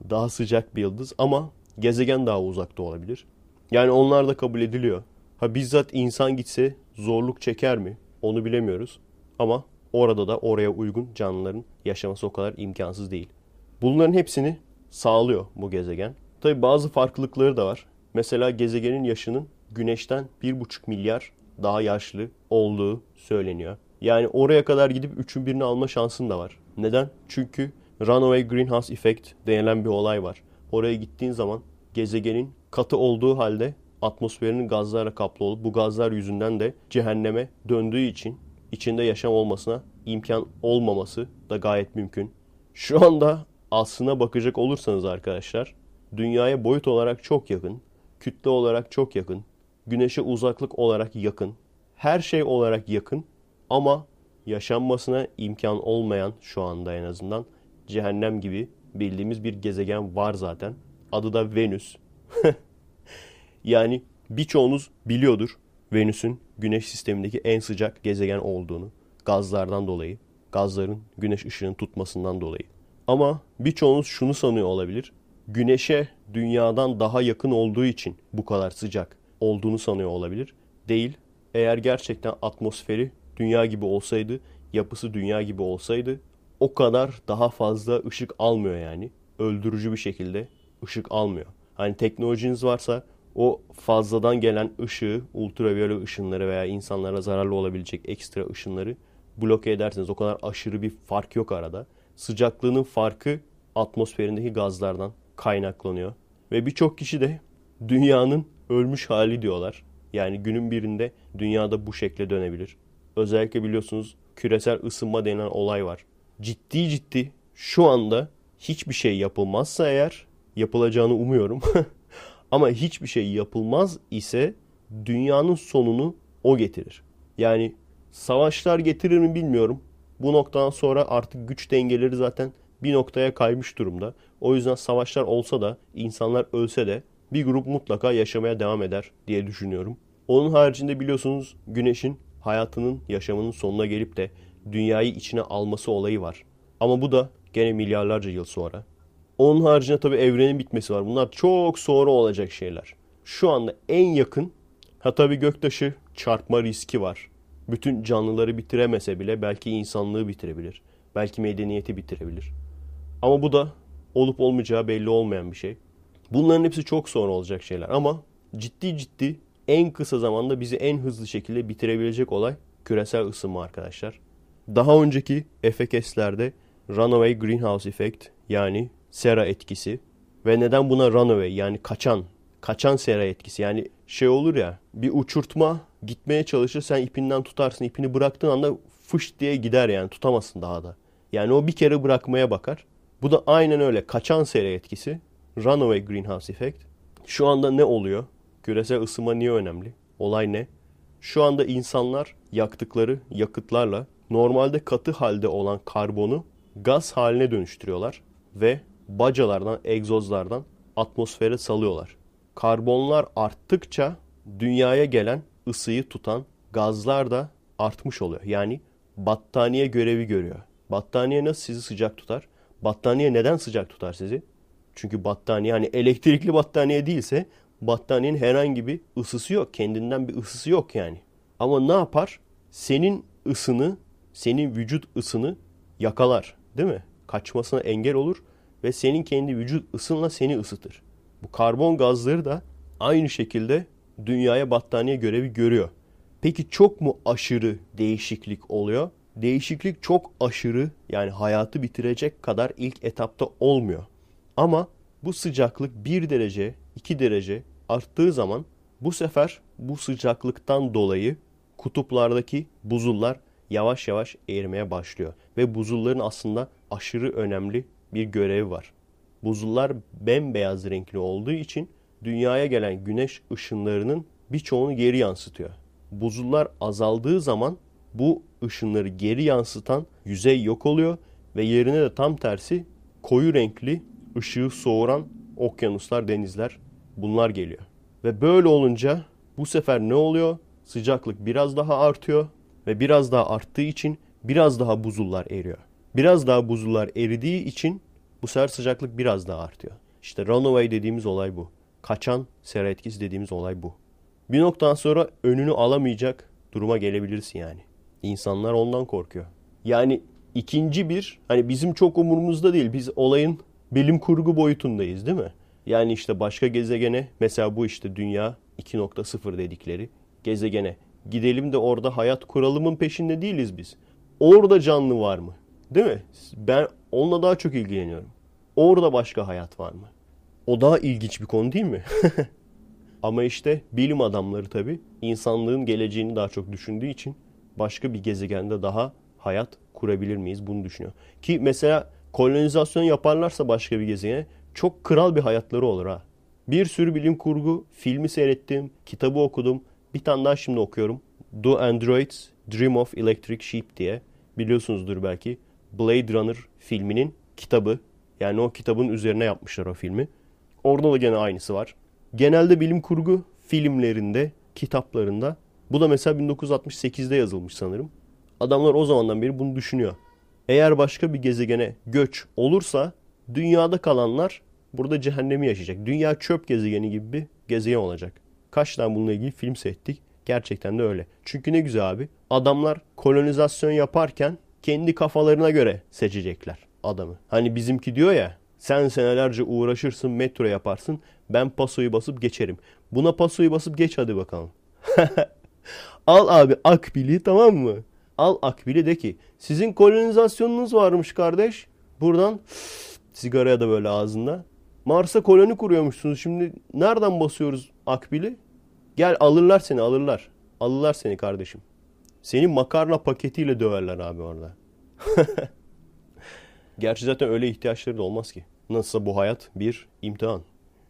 daha sıcak bir yıldız. Ama gezegen daha uzakta olabilir. Yani onlar da kabul ediliyor. Ha bizzat insan gitse zorluk çeker mi? Onu bilemiyoruz. Ama orada da oraya uygun canlıların yaşaması o kadar imkansız değil. Bunların hepsini sağlıyor bu gezegen. Tabi bazı farklılıkları da var. Mesela gezegenin yaşının güneşten 1,5 milyar daha yaşlı olduğu söyleniyor. Yani oraya kadar gidip üçün birini alma şansın da var. Neden? Çünkü runaway greenhouse effect denilen bir olay var. Oraya gittiğin zaman gezegenin katı olduğu halde atmosferinin gazlarla kaplı olup bu gazlar yüzünden de cehenneme döndüğü için içinde yaşam olmasına imkan olmaması da gayet mümkün. Şu anda aslına bakacak olursanız arkadaşlar dünyaya boyut olarak çok yakın, kütle olarak çok yakın, güneşe uzaklık olarak yakın, her şey olarak yakın ama yaşanmasına imkan olmayan şu anda en azından cehennem gibi bildiğimiz bir gezegen var zaten. Adı da Venüs. [LAUGHS] yani birçoğunuz biliyordur. Venüs'ün güneş sistemindeki en sıcak gezegen olduğunu, gazlardan dolayı, gazların güneş ışığını tutmasından dolayı. Ama birçoğunuz şunu sanıyor olabilir. Güneşe dünyadan daha yakın olduğu için bu kadar sıcak olduğunu sanıyor olabilir. Değil. Eğer gerçekten atmosferi dünya gibi olsaydı, yapısı dünya gibi olsaydı o kadar daha fazla ışık almıyor yani. Öldürücü bir şekilde ışık almıyor. Hani teknolojiniz varsa o fazladan gelen ışığı, ultraviyole ışınları veya insanlara zararlı olabilecek ekstra ışınları bloke edersiniz. O kadar aşırı bir fark yok arada. Sıcaklığının farkı atmosferindeki gazlardan kaynaklanıyor. Ve birçok kişi de dünyanın ölmüş hali diyorlar. Yani günün birinde dünyada bu şekle dönebilir. Özellikle biliyorsunuz küresel ısınma denen olay var. Ciddi ciddi şu anda hiçbir şey yapılmazsa eğer yapılacağını umuyorum. [LAUGHS] Ama hiçbir şey yapılmaz ise dünyanın sonunu o getirir. Yani savaşlar getirir mi bilmiyorum. Bu noktadan sonra artık güç dengeleri zaten bir noktaya kaymış durumda. O yüzden savaşlar olsa da insanlar ölse de bir grup mutlaka yaşamaya devam eder diye düşünüyorum. Onun haricinde biliyorsunuz güneşin hayatının yaşamının sonuna gelip de dünyayı içine alması olayı var. Ama bu da gene milyarlarca yıl sonra. Onun haricinde tabii evrenin bitmesi var. Bunlar çok sonra olacak şeyler. Şu anda en yakın ha tabii göktaşı çarpma riski var. Bütün canlıları bitiremese bile belki insanlığı bitirebilir. Belki medeniyeti bitirebilir. Ama bu da olup olmayacağı belli olmayan bir şey. Bunların hepsi çok sonra olacak şeyler ama ciddi ciddi en kısa zamanda bizi en hızlı şekilde bitirebilecek olay küresel ısınma arkadaşlar. Daha önceki FKS'lerde Runaway Greenhouse Effect yani sera etkisi ve neden buna runaway yani kaçan kaçan sera etkisi yani şey olur ya bir uçurtma gitmeye çalışır sen ipinden tutarsın ipini bıraktığın anda fış diye gider yani tutamazsın daha da. Yani o bir kere bırakmaya bakar. Bu da aynen öyle kaçan sera etkisi. Runaway Greenhouse Effect. Şu anda ne oluyor? Küresel ısınma niye önemli? Olay ne? Şu anda insanlar yaktıkları yakıtlarla normalde katı halde olan karbonu gaz haline dönüştürüyorlar ve bacalardan, egzozlardan atmosfere salıyorlar. Karbonlar arttıkça dünyaya gelen ısıyı tutan gazlar da artmış oluyor. Yani battaniye görevi görüyor. Battaniye nasıl sizi sıcak tutar? Battaniye neden sıcak tutar sizi? Çünkü battaniye hani elektrikli battaniye değilse battaniyenin herhangi bir ısısı yok. Kendinden bir ısısı yok yani. Ama ne yapar? Senin ısını, senin vücut ısını yakalar. Değil mi? Kaçmasına engel olur ve senin kendi vücut ısınla seni ısıtır. Bu karbon gazları da aynı şekilde dünyaya battaniye görevi görüyor. Peki çok mu aşırı değişiklik oluyor? Değişiklik çok aşırı yani hayatı bitirecek kadar ilk etapta olmuyor. Ama bu sıcaklık 1 derece, 2 derece arttığı zaman bu sefer bu sıcaklıktan dolayı kutuplardaki buzullar yavaş yavaş erimeye başlıyor. Ve buzulların aslında aşırı önemli bir görevi var. Buzullar bembeyaz renkli olduğu için dünyaya gelen güneş ışınlarının birçoğunu geri yansıtıyor. Buzullar azaldığı zaman bu ışınları geri yansıtan yüzey yok oluyor ve yerine de tam tersi koyu renkli ışığı soğuran okyanuslar, denizler bunlar geliyor. Ve böyle olunca bu sefer ne oluyor? Sıcaklık biraz daha artıyor ve biraz daha arttığı için biraz daha buzullar eriyor. Biraz daha buzullar eridiği için bu sefer sıcaklık biraz daha artıyor. İşte runaway dediğimiz olay bu. Kaçan sera etkisi dediğimiz olay bu. Bir noktadan sonra önünü alamayacak duruma gelebilirsin yani. İnsanlar ondan korkuyor. Yani ikinci bir hani bizim çok umurumuzda değil. Biz olayın bilim kurgu boyutundayız değil mi? Yani işte başka gezegene mesela bu işte dünya 2.0 dedikleri gezegene gidelim de orada hayat kuralımın peşinde değiliz biz. Orada canlı var mı? Değil mi? Ben onunla daha çok ilgileniyorum. Orada başka hayat var mı? O daha ilginç bir konu değil mi? [LAUGHS] Ama işte bilim adamları tabii insanlığın geleceğini daha çok düşündüğü için başka bir gezegende daha hayat kurabilir miyiz bunu düşünüyor. Ki mesela kolonizasyon yaparlarsa başka bir gezegene çok kral bir hayatları olur ha. Bir sürü bilim kurgu filmi seyrettim, kitabı okudum. Bir tane daha şimdi okuyorum. Do Androids Dream of Electric Sheep diye. Biliyorsunuzdur belki. Blade Runner filminin kitabı. Yani o kitabın üzerine yapmışlar o filmi. Orada da gene aynısı var. Genelde bilim kurgu filmlerinde, kitaplarında Bu da mesela 1968'de yazılmış sanırım. Adamlar o zamandan beri bunu düşünüyor. Eğer başka bir gezegene göç olursa dünyada kalanlar burada cehennemi yaşayacak. Dünya çöp gezegeni gibi bir gezegen olacak. Kaç tane bununla ilgili film seyrettik. Gerçekten de öyle. Çünkü ne güzel abi. Adamlar kolonizasyon yaparken kendi kafalarına göre seçecekler adamı. Hani bizimki diyor ya sen senelerce uğraşırsın metro yaparsın ben pasoyu basıp geçerim. Buna pasoyu basıp geç hadi bakalım. [LAUGHS] Al abi akbili tamam mı? Al akbili de ki sizin kolonizasyonunuz varmış kardeş. Buradan [GASPS] sigaraya da böyle ağzında. Mars'a koloni kuruyormuşsunuz. Şimdi nereden basıyoruz akbili? Gel alırlar seni alırlar. Alırlar seni kardeşim. Seni makarna paketiyle döverler abi orada. [LAUGHS] Gerçi zaten öyle ihtiyaçları da olmaz ki. Nasılsa bu hayat bir imtihan.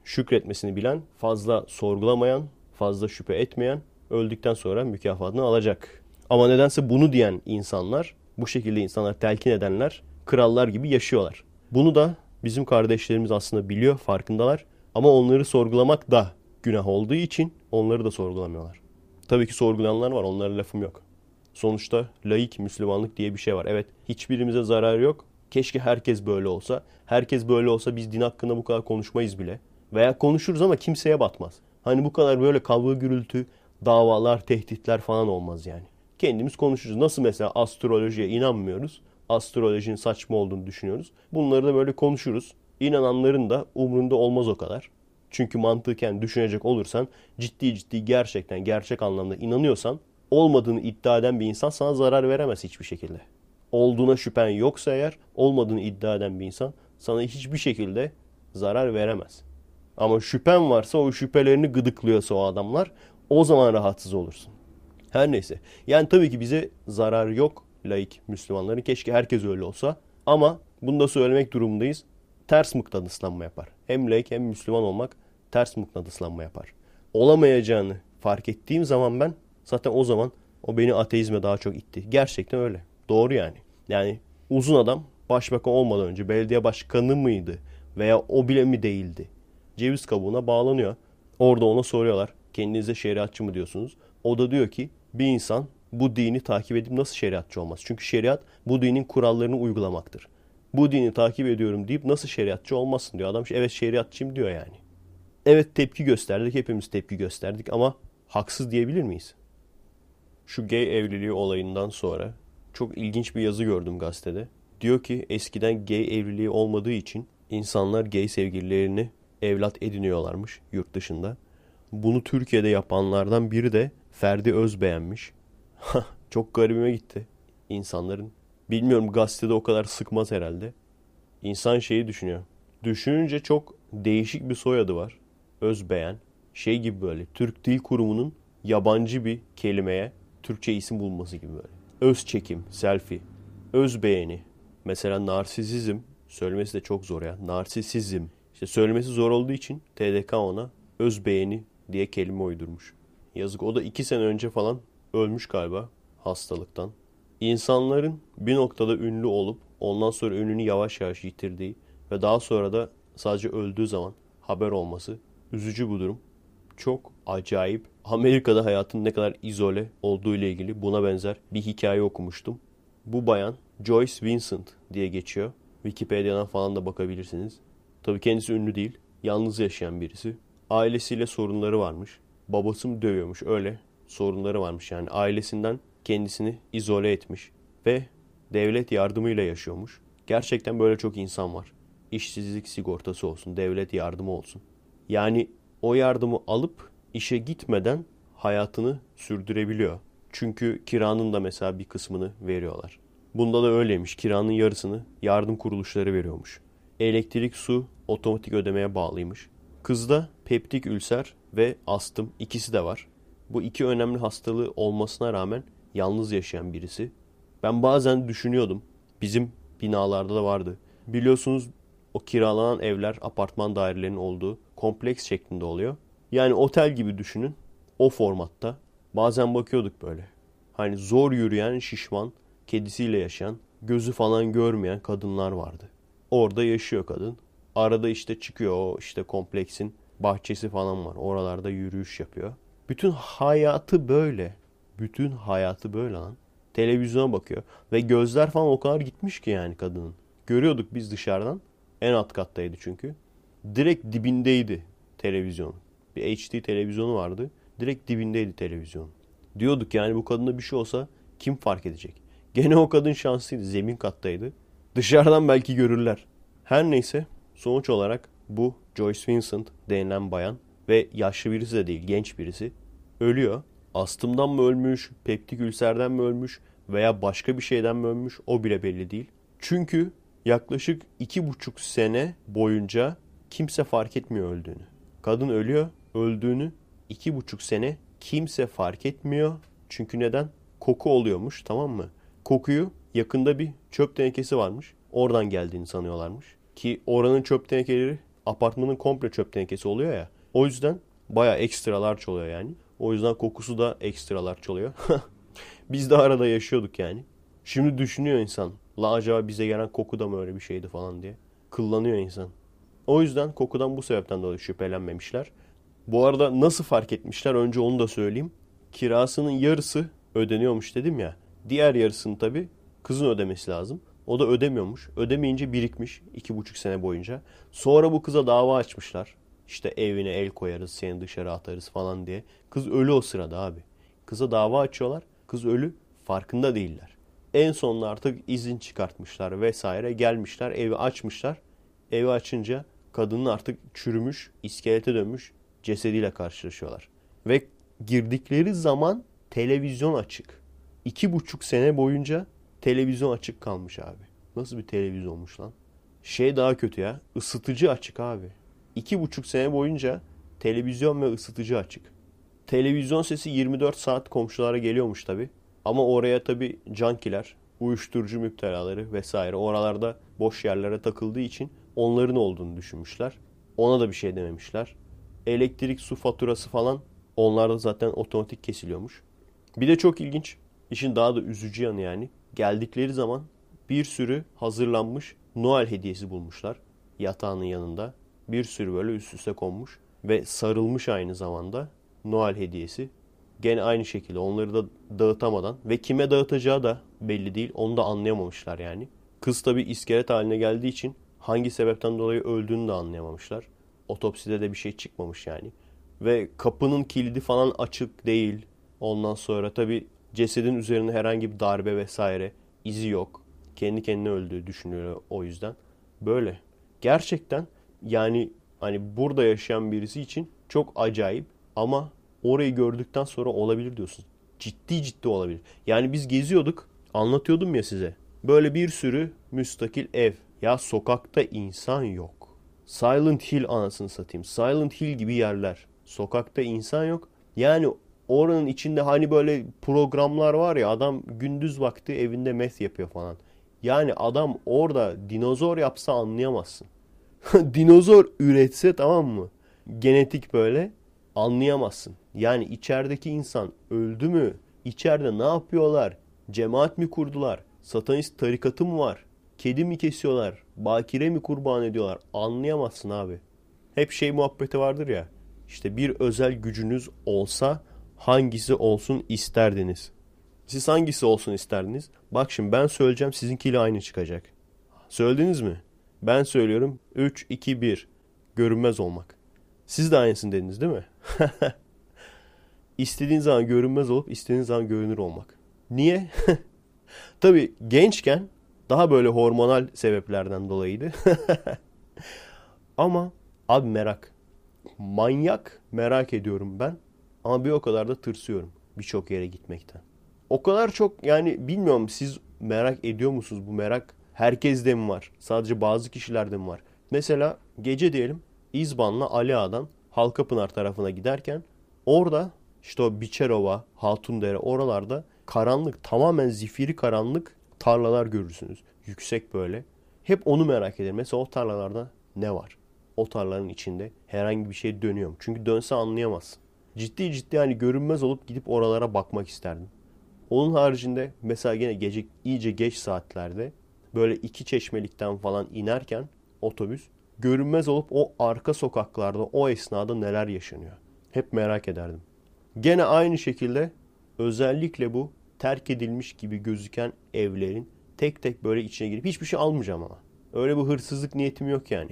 Şükretmesini bilen, fazla sorgulamayan, fazla şüphe etmeyen öldükten sonra mükafatını alacak. Ama nedense bunu diyen insanlar, bu şekilde insanlar telkin edenler krallar gibi yaşıyorlar. Bunu da bizim kardeşlerimiz aslında biliyor, farkındalar. Ama onları sorgulamak da günah olduğu için onları da sorgulamıyorlar. Tabii ki sorgulayanlar var, onlara lafım yok. Sonuçta laik Müslümanlık diye bir şey var. Evet, hiçbirimize zarar yok. Keşke herkes böyle olsa. Herkes böyle olsa biz din hakkında bu kadar konuşmayız bile. Veya konuşuruz ama kimseye batmaz. Hani bu kadar böyle kavga gürültü, davalar, tehditler falan olmaz yani. Kendimiz konuşuruz. Nasıl mesela astrolojiye inanmıyoruz. Astrolojinin saçma olduğunu düşünüyoruz. Bunları da böyle konuşuruz. İnananların da umrunda olmaz o kadar. Çünkü mantıken düşünecek olursan ciddi ciddi gerçekten gerçek anlamda inanıyorsan olmadığını iddia eden bir insan sana zarar veremez hiçbir şekilde. Olduğuna şüphen yoksa eğer olmadığını iddia eden bir insan sana hiçbir şekilde zarar veremez. Ama şüphen varsa o şüphelerini gıdıklıyorsa o adamlar o zaman rahatsız olursun. Her neyse. Yani tabii ki bize zarar yok laik Müslümanların. Keşke herkes öyle olsa. Ama bunu da söylemek durumundayız. Ters mıknatıslanma yapar. Hem laik hem Müslüman olmak ters mıknatıslanma yapar. Olamayacağını fark ettiğim zaman ben zaten o zaman o beni ateizme daha çok itti. Gerçekten öyle. Doğru yani. Yani uzun adam başbakan olmadan önce belediye başkanı mıydı veya o bile mi değildi? Ceviz kabuğuna bağlanıyor. Orada ona soruyorlar. Kendinize şeriatçı mı diyorsunuz? O da diyor ki bir insan bu dini takip edip nasıl şeriatçı olmaz? Çünkü şeriat bu dinin kurallarını uygulamaktır. Bu dini takip ediyorum deyip nasıl şeriatçı olmazsın diyor. Adam evet şeriatçıyım diyor yani. Evet tepki gösterdik. Hepimiz tepki gösterdik ama haksız diyebilir miyiz? Şu gay evliliği olayından sonra çok ilginç bir yazı gördüm gazetede. Diyor ki eskiden gay evliliği olmadığı için insanlar gay sevgililerini evlat ediniyorlarmış yurt dışında. Bunu Türkiye'de yapanlardan biri de Ferdi Özbeğenmiş. [LAUGHS] Çok garibime gitti insanların. Bilmiyorum gazetede o kadar sıkmaz herhalde. İnsan şeyi düşünüyor. Düşününce çok değişik bir soyadı var. Özbeğen. Şey gibi böyle Türk Dil Kurumu'nun yabancı bir kelimeye Türkçe isim bulması gibi böyle. Öz çekim, selfie, öz beğeni. Mesela narsisizm söylemesi de çok zor ya. Narsisizm. İşte söylemesi zor olduğu için TDK ona öz beğeni diye kelime uydurmuş. Yazık o da iki sene önce falan ölmüş galiba hastalıktan. İnsanların bir noktada ünlü olup ondan sonra ününü yavaş yavaş yitirdiği ve daha sonra da sadece öldüğü zaman haber olması üzücü bu durum. Çok acayip. Amerika'da hayatın ne kadar izole olduğu ile ilgili buna benzer bir hikaye okumuştum. Bu bayan Joyce Vincent diye geçiyor. Wikipedia'dan falan da bakabilirsiniz. Tabii kendisi ünlü değil. Yalnız yaşayan birisi. Ailesiyle sorunları varmış. Babası mı dövüyormuş öyle sorunları varmış. Yani ailesinden kendisini izole etmiş. Ve devlet yardımıyla yaşıyormuş. Gerçekten böyle çok insan var. İşsizlik sigortası olsun, devlet yardımı olsun. Yani o yardımı alıp işe gitmeden hayatını sürdürebiliyor. Çünkü kiranın da mesela bir kısmını veriyorlar. Bunda da öyleymiş. Kiranın yarısını yardım kuruluşları veriyormuş. Elektrik, su otomatik ödemeye bağlıymış. Kızda peptik ülser ve astım ikisi de var. Bu iki önemli hastalığı olmasına rağmen yalnız yaşayan birisi. Ben bazen düşünüyordum. Bizim binalarda da vardı. Biliyorsunuz o kiralanan evler apartman dairelerinin olduğu kompleks şeklinde oluyor. Yani otel gibi düşünün. O formatta. Bazen bakıyorduk böyle. Hani zor yürüyen, şişman, kedisiyle yaşayan, gözü falan görmeyen kadınlar vardı. Orada yaşıyor kadın. Arada işte çıkıyor o işte kompleksin bahçesi falan var. Oralarda yürüyüş yapıyor. Bütün hayatı böyle. bütün hayatı böyle lan. Televizyona bakıyor. Ve gözler falan o kadar gitmiş ki yani kadının. Görüyorduk biz dışarıdan. En alt kattaydı çünkü. Direkt dibindeydi televizyon. Bir HD televizyonu vardı. Direkt dibindeydi televizyon. Diyorduk yani bu kadına bir şey olsa kim fark edecek? Gene o kadın şanslıydı. Zemin kattaydı. Dışarıdan belki görürler. Her neyse sonuç olarak bu Joyce Vincent denilen bayan ve yaşlı birisi de değil genç birisi ölüyor. Astımdan mı ölmüş, peptik ülserden mi ölmüş veya başka bir şeyden mi ölmüş o bile belli değil. Çünkü yaklaşık iki buçuk sene boyunca kimse fark etmiyor öldüğünü. Kadın ölüyor, öldüğünü iki buçuk sene kimse fark etmiyor. Çünkü neden? Koku oluyormuş tamam mı? Kokuyu yakında bir çöp tenekesi varmış. Oradan geldiğini sanıyorlarmış. Ki oranın çöp tenekeleri apartmanın komple çöp tenekesi oluyor ya. O yüzden baya ekstralar oluyor yani. O yüzden kokusu da ekstralar oluyor. [LAUGHS] Biz de arada yaşıyorduk yani. Şimdi düşünüyor insan. La acaba bize gelen koku da mı öyle bir şeydi falan diye. Kıllanıyor insan. O yüzden kokudan bu sebepten dolayı şüphelenmemişler. Bu arada nasıl fark etmişler önce onu da söyleyeyim. Kirasının yarısı ödeniyormuş dedim ya. Diğer yarısını tabii kızın ödemesi lazım. O da ödemiyormuş. Ödemeyince birikmiş iki buçuk sene boyunca. Sonra bu kıza dava açmışlar. İşte evine el koyarız, seni dışarı atarız falan diye. Kız ölü o sırada abi. Kıza dava açıyorlar. Kız ölü farkında değiller. En sonunda artık izin çıkartmışlar vesaire gelmişler evi açmışlar. Evi açınca kadının artık çürümüş, iskelete dönmüş cesediyle karşılaşıyorlar. Ve girdikleri zaman televizyon açık. İki buçuk sene boyunca televizyon açık kalmış abi. Nasıl bir televizyonmuş lan? Şey daha kötü ya. ısıtıcı açık abi. İki buçuk sene boyunca televizyon ve ısıtıcı açık. Televizyon sesi 24 saat komşulara geliyormuş tabi. Ama oraya tabi cankiler, uyuşturucu müptelaları vesaire oralarda boş yerlere takıldığı için onların olduğunu düşünmüşler. Ona da bir şey dememişler. Elektrik, su faturası falan onlarda zaten otomatik kesiliyormuş. Bir de çok ilginç, işin daha da üzücü yanı yani. Geldikleri zaman bir sürü hazırlanmış Noel hediyesi bulmuşlar yatağının yanında. Bir sürü böyle üst üste konmuş ve sarılmış aynı zamanda Noel hediyesi. Gene aynı şekilde onları da dağıtamadan ve kime dağıtacağı da belli değil. Onu da anlayamamışlar yani. Kız tabi iskelet haline geldiği için hangi sebepten dolayı öldüğünü de anlayamamışlar. Otopside de bir şey çıkmamış yani. Ve kapının kilidi falan açık değil. Ondan sonra tabi cesedin üzerinde herhangi bir darbe vesaire izi yok. Kendi kendine öldüğü düşünülüyor o yüzden. Böyle. Gerçekten yani hani burada yaşayan birisi için çok acayip ama orayı gördükten sonra olabilir diyorsun. Ciddi ciddi olabilir. Yani biz geziyorduk. Anlatıyordum ya size. Böyle bir sürü müstakil ev. Ya sokakta insan yok. Silent Hill anasını satayım. Silent Hill gibi yerler. Sokakta insan yok. Yani oranın içinde hani böyle programlar var ya adam gündüz vakti evinde meth yapıyor falan. Yani adam orada dinozor yapsa anlayamazsın. [LAUGHS] dinozor üretse tamam mı? Genetik böyle anlayamazsın. Yani içerideki insan öldü mü? İçeride ne yapıyorlar? Cemaat mi kurdular? Satanist tarikatı mı var? Kedi mi kesiyorlar? Bakire mi kurban ediyorlar? Anlayamazsın abi. Hep şey muhabbeti vardır ya. İşte bir özel gücünüz olsa hangisi olsun isterdiniz? Siz hangisi olsun isterdiniz? Bak şimdi ben söyleyeceğim sizinkiyle aynı çıkacak. Söylediniz mi? Ben söylüyorum 3, 2, 1. Görünmez olmak. Siz de aynısını dediniz değil mi? [LAUGHS] İstediğin zaman görünmez olup istediğin zaman görünür olmak. Niye? [LAUGHS] Tabii gençken daha böyle hormonal sebeplerden dolayıydı. [LAUGHS] Ama abi merak. Manyak merak ediyorum ben. Ama bir o kadar da tırsıyorum birçok yere gitmekten. O kadar çok yani bilmiyorum siz merak ediyor musunuz bu merak? Herkeste mi var? Sadece bazı kişilerde mi var? Mesela gece diyelim İzban'la Ali Ağa'dan Halkapınar tarafına giderken orada işte o Biçerova, Hatundere oralarda karanlık tamamen zifiri karanlık tarlalar görürsünüz. Yüksek böyle. Hep onu merak ederim. Mesela o tarlalarda ne var? O tarlaların içinde herhangi bir şey dönüyor mu? Çünkü dönse anlayamazsın. Ciddi ciddi hani görünmez olup gidip oralara bakmak isterdim. Onun haricinde mesela gene gece iyice geç saatlerde böyle iki çeşmelikten falan inerken otobüs görünmez olup o arka sokaklarda o esnada neler yaşanıyor. Hep merak ederdim. Gene aynı şekilde Özellikle bu terk edilmiş gibi gözüken evlerin tek tek böyle içine girip hiçbir şey almayacağım ama. Öyle bir hırsızlık niyetim yok yani.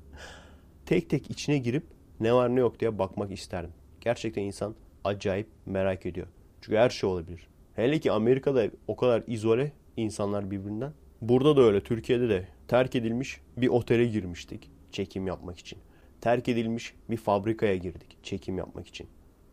[LAUGHS] tek tek içine girip ne var ne yok diye bakmak isterdim. Gerçekten insan acayip merak ediyor. Çünkü her şey olabilir. Hele ki Amerika'da o kadar izole insanlar birbirinden. Burada da öyle, Türkiye'de de terk edilmiş bir otele girmiştik çekim yapmak için. Terk edilmiş bir fabrikaya girdik çekim yapmak için.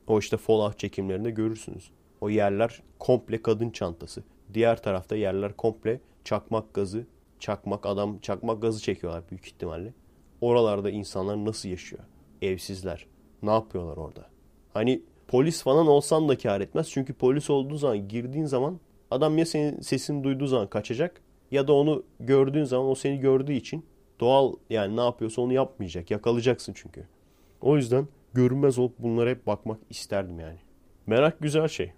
O işte Fallout çekimlerinde görürsünüz. O yerler komple kadın çantası. Diğer tarafta yerler komple çakmak gazı, çakmak adam çakmak gazı çekiyorlar büyük ihtimalle. Oralarda insanlar nasıl yaşıyor? Evsizler. Ne yapıyorlar orada? Hani polis falan olsan da kar etmez. Çünkü polis olduğu zaman girdiğin zaman adam ya senin sesini duyduğu zaman kaçacak ya da onu gördüğün zaman o seni gördüğü için doğal yani ne yapıyorsa onu yapmayacak. Yakalayacaksın çünkü. O yüzden görünmez olup bunlara hep bakmak isterdim yani. Merak güzel şey.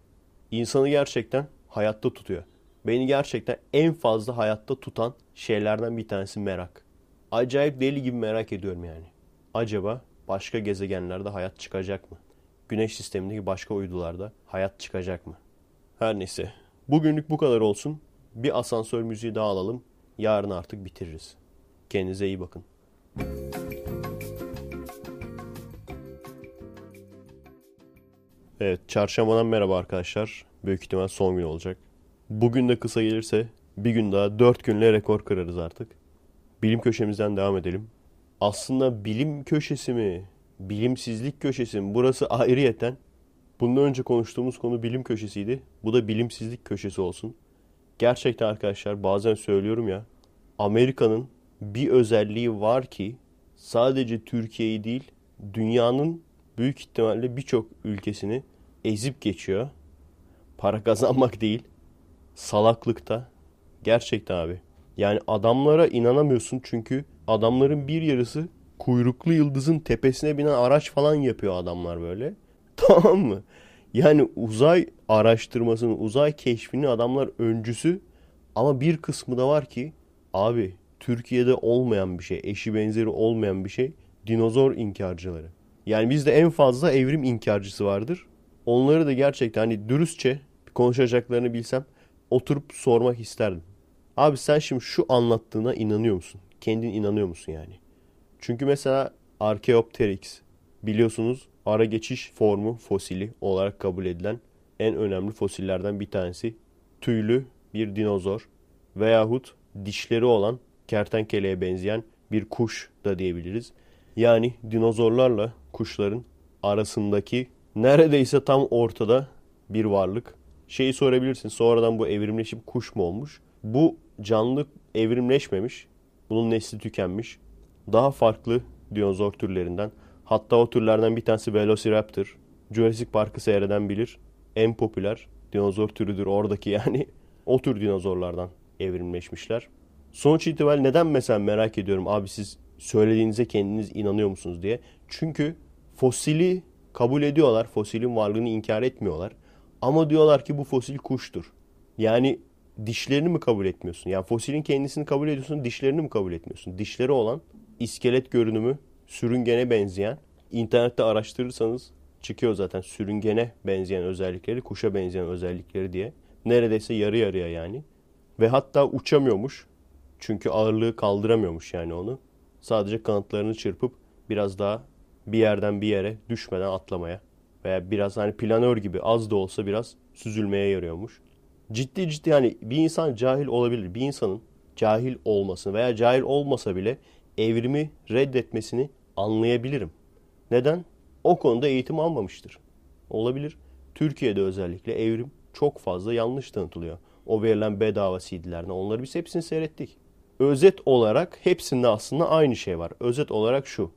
İnsanı gerçekten hayatta tutuyor. Beni gerçekten en fazla hayatta tutan şeylerden bir tanesi merak. Acayip deli gibi merak ediyorum yani. Acaba başka gezegenlerde hayat çıkacak mı? Güneş sistemindeki başka uydularda hayat çıkacak mı? Her neyse. Bugünlük bu kadar olsun. Bir asansör müziği daha alalım. Yarın artık bitiririz. Kendinize iyi bakın. Evet, çarşambadan merhaba arkadaşlar. Büyük ihtimal son gün olacak. Bugün de kısa gelirse bir gün daha 4 günle rekor kırarız artık. Bilim köşemizden devam edelim. Aslında bilim köşesi mi, bilimsizlik köşesi mi? Burası ayrıyeten. Bundan önce konuştuğumuz konu bilim köşesiydi. Bu da bilimsizlik köşesi olsun. Gerçekten arkadaşlar bazen söylüyorum ya. Amerika'nın bir özelliği var ki sadece Türkiye'yi değil dünyanın büyük ihtimalle birçok ülkesini ezip geçiyor. Para kazanmak değil, salaklıkta. Gerçekten abi. Yani adamlara inanamıyorsun çünkü adamların bir yarısı kuyruklu yıldızın tepesine binen araç falan yapıyor adamlar böyle. [LAUGHS] Tamam mı? Yani uzay araştırmasının, uzay keşfinin adamlar öncüsü ama bir kısmı da var ki abi Türkiye'de olmayan bir şey, eşi benzeri olmayan bir şey dinozor inkarcıları. Yani bizde en fazla evrim inkarcısı vardır. Onları da gerçekten hani dürüstçe konuşacaklarını bilsem oturup sormak isterdim. Abi sen şimdi şu anlattığına inanıyor musun? Kendin inanıyor musun yani? Çünkü mesela Archaeopteryx biliyorsunuz ara geçiş formu fosili olarak kabul edilen en önemli fosillerden bir tanesi. Tüylü bir dinozor veyahut dişleri olan kertenkeleye benzeyen bir kuş da diyebiliriz. Yani dinozorlarla kuşların arasındaki neredeyse tam ortada bir varlık. Şeyi sorabilirsin sonradan bu evrimleşip kuş mu olmuş? Bu canlı evrimleşmemiş. Bunun nesli tükenmiş. Daha farklı dinozor türlerinden. Hatta o türlerden bir tanesi Velociraptor. Jurassic Park'ı seyreden bilir. En popüler dinozor türüdür oradaki yani. O tür dinozorlardan evrimleşmişler. Sonuç itibariyle neden mesela merak ediyorum abi siz söylediğinize kendiniz inanıyor musunuz diye. Çünkü fosili kabul ediyorlar. Fosilin varlığını inkar etmiyorlar. Ama diyorlar ki bu fosil kuştur. Yani dişlerini mi kabul etmiyorsun? Yani fosilin kendisini kabul ediyorsun, dişlerini mi kabul etmiyorsun? Dişleri olan iskelet görünümü sürüngene benzeyen, internette araştırırsanız çıkıyor zaten sürüngene benzeyen özellikleri, kuşa benzeyen özellikleri diye. Neredeyse yarı yarıya yani. Ve hatta uçamıyormuş. Çünkü ağırlığı kaldıramıyormuş yani onu. Sadece kanatlarını çırpıp biraz daha bir yerden bir yere düşmeden atlamaya veya biraz hani planör gibi az da olsa biraz süzülmeye yarıyormuş. Ciddi ciddi hani bir insan cahil olabilir. Bir insanın cahil olmasını veya cahil olmasa bile evrimi reddetmesini anlayabilirim. Neden? O konuda eğitim almamıştır. Olabilir. Türkiye'de özellikle evrim çok fazla yanlış tanıtılıyor. O verilen bedava CD'lerden onları biz hepsini seyrettik. Özet olarak hepsinde aslında aynı şey var. Özet olarak şu.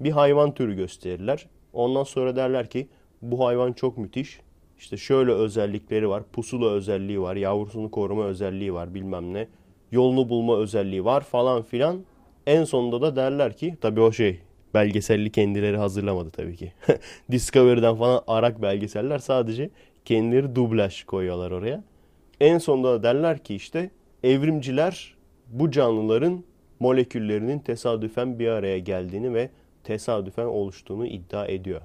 Bir hayvan türü gösterirler. Ondan sonra derler ki bu hayvan çok müthiş. İşte şöyle özellikleri var. Pusula özelliği var. Yavrusunu koruma özelliği var bilmem ne. Yolunu bulma özelliği var falan filan. En sonunda da derler ki tabii o şey belgeselli kendileri hazırlamadı tabii ki. [LAUGHS] Discovery'den falan arak belgeseller sadece kendileri dublaj koyuyorlar oraya. En sonunda da derler ki işte evrimciler bu canlıların moleküllerinin tesadüfen bir araya geldiğini ve tesadüfen oluştuğunu iddia ediyor.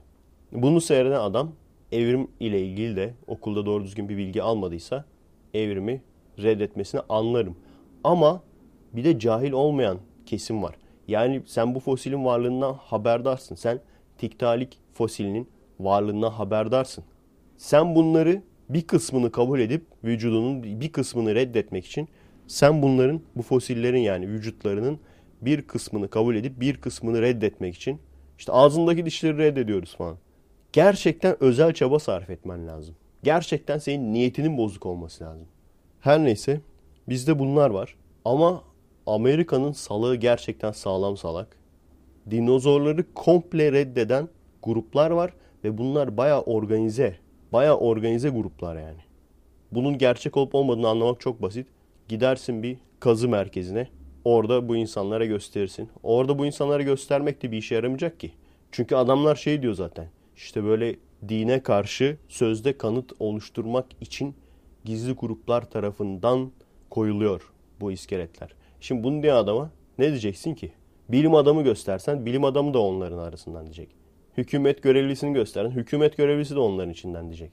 Bunu seyreden adam evrim ile ilgili de okulda doğru düzgün bir bilgi almadıysa evrimi reddetmesini anlarım. Ama bir de cahil olmayan kesim var. Yani sen bu fosilin varlığından haberdarsın. Sen tiktalik fosilinin varlığından haberdarsın. Sen bunları bir kısmını kabul edip vücudunun bir kısmını reddetmek için sen bunların bu fosillerin yani vücutlarının bir kısmını kabul edip bir kısmını reddetmek için işte ağzındaki dişleri reddediyoruz falan. Gerçekten özel çaba sarf etmen lazım. Gerçekten senin niyetinin bozuk olması lazım. Her neyse bizde bunlar var. Ama Amerika'nın salığı gerçekten sağlam salak. Dinozorları komple reddeden gruplar var ve bunlar baya organize. Baya organize gruplar yani. Bunun gerçek olup olmadığını anlamak çok basit. Gidersin bir kazı merkezine. Orada bu insanlara gösterirsin. Orada bu insanlara göstermek de bir işe yaramayacak ki. Çünkü adamlar şey diyor zaten. İşte böyle dine karşı sözde kanıt oluşturmak için gizli gruplar tarafından koyuluyor bu iskeletler. Şimdi bunu diye adama ne diyeceksin ki? Bilim adamı göstersen bilim adamı da onların arasından diyecek. Hükümet görevlisini gösteren hükümet görevlisi de onların içinden diyecek.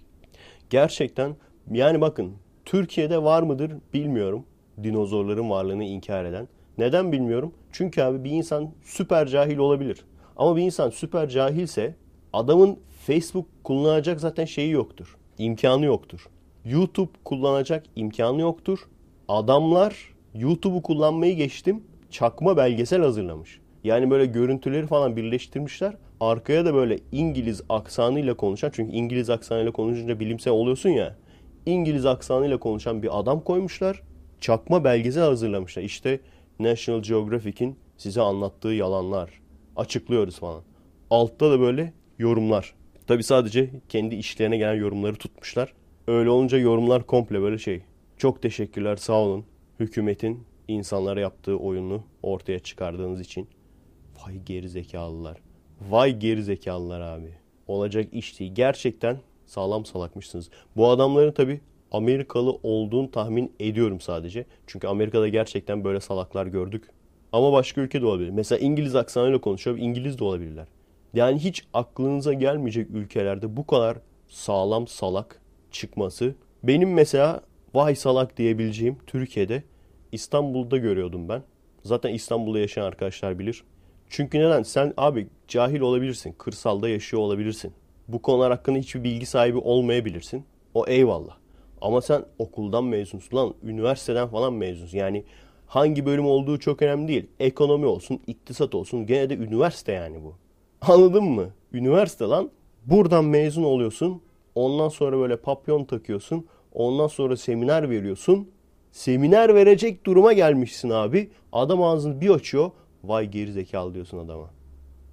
Gerçekten yani bakın Türkiye'de var mıdır bilmiyorum dinozorların varlığını inkar eden. Neden bilmiyorum? Çünkü abi bir insan süper cahil olabilir. Ama bir insan süper cahilse adamın Facebook kullanacak zaten şeyi yoktur. İmkanı yoktur. YouTube kullanacak imkanı yoktur. Adamlar YouTube'u kullanmayı geçtim. Çakma belgesel hazırlamış. Yani böyle görüntüleri falan birleştirmişler. Arkaya da böyle İngiliz aksanıyla konuşan çünkü İngiliz aksanıyla konuşunca bilimsel oluyorsun ya. İngiliz aksanıyla konuşan bir adam koymuşlar. Çakma belgesel hazırlamışlar. İşte National Geographic'in size anlattığı yalanlar. Açıklıyoruz falan. Altta da böyle yorumlar. Tabi sadece kendi işlerine gelen yorumları tutmuşlar. Öyle olunca yorumlar komple böyle şey. Çok teşekkürler sağ olun. Hükümetin insanlara yaptığı oyunu ortaya çıkardığınız için. Vay geri zekalılar. Vay geri zekalılar abi. Olacak iş değil. Gerçekten sağlam salakmışsınız. Bu adamların tabi Amerikalı olduğunu tahmin ediyorum sadece. Çünkü Amerika'da gerçekten böyle salaklar gördük. Ama başka ülke de olabilir. Mesela İngiliz aksanıyla konuşuyor. İngiliz de olabilirler. Yani hiç aklınıza gelmeyecek ülkelerde bu kadar sağlam salak çıkması. Benim mesela vay salak diyebileceğim Türkiye'de İstanbul'da görüyordum ben. Zaten İstanbul'da yaşayan arkadaşlar bilir. Çünkü neden? Sen abi cahil olabilirsin. Kırsalda yaşıyor olabilirsin. Bu konular hakkında hiçbir bilgi sahibi olmayabilirsin. O eyvallah. Ama sen okuldan mezunsun lan. Üniversiteden falan mezunsun. Yani hangi bölüm olduğu çok önemli değil. Ekonomi olsun, iktisat olsun. Gene de üniversite yani bu. Anladın mı? Üniversite lan. Buradan mezun oluyorsun. Ondan sonra böyle papyon takıyorsun. Ondan sonra seminer veriyorsun. Seminer verecek duruma gelmişsin abi. Adam ağzını bir açıyor. Vay geri zekalı diyorsun adama.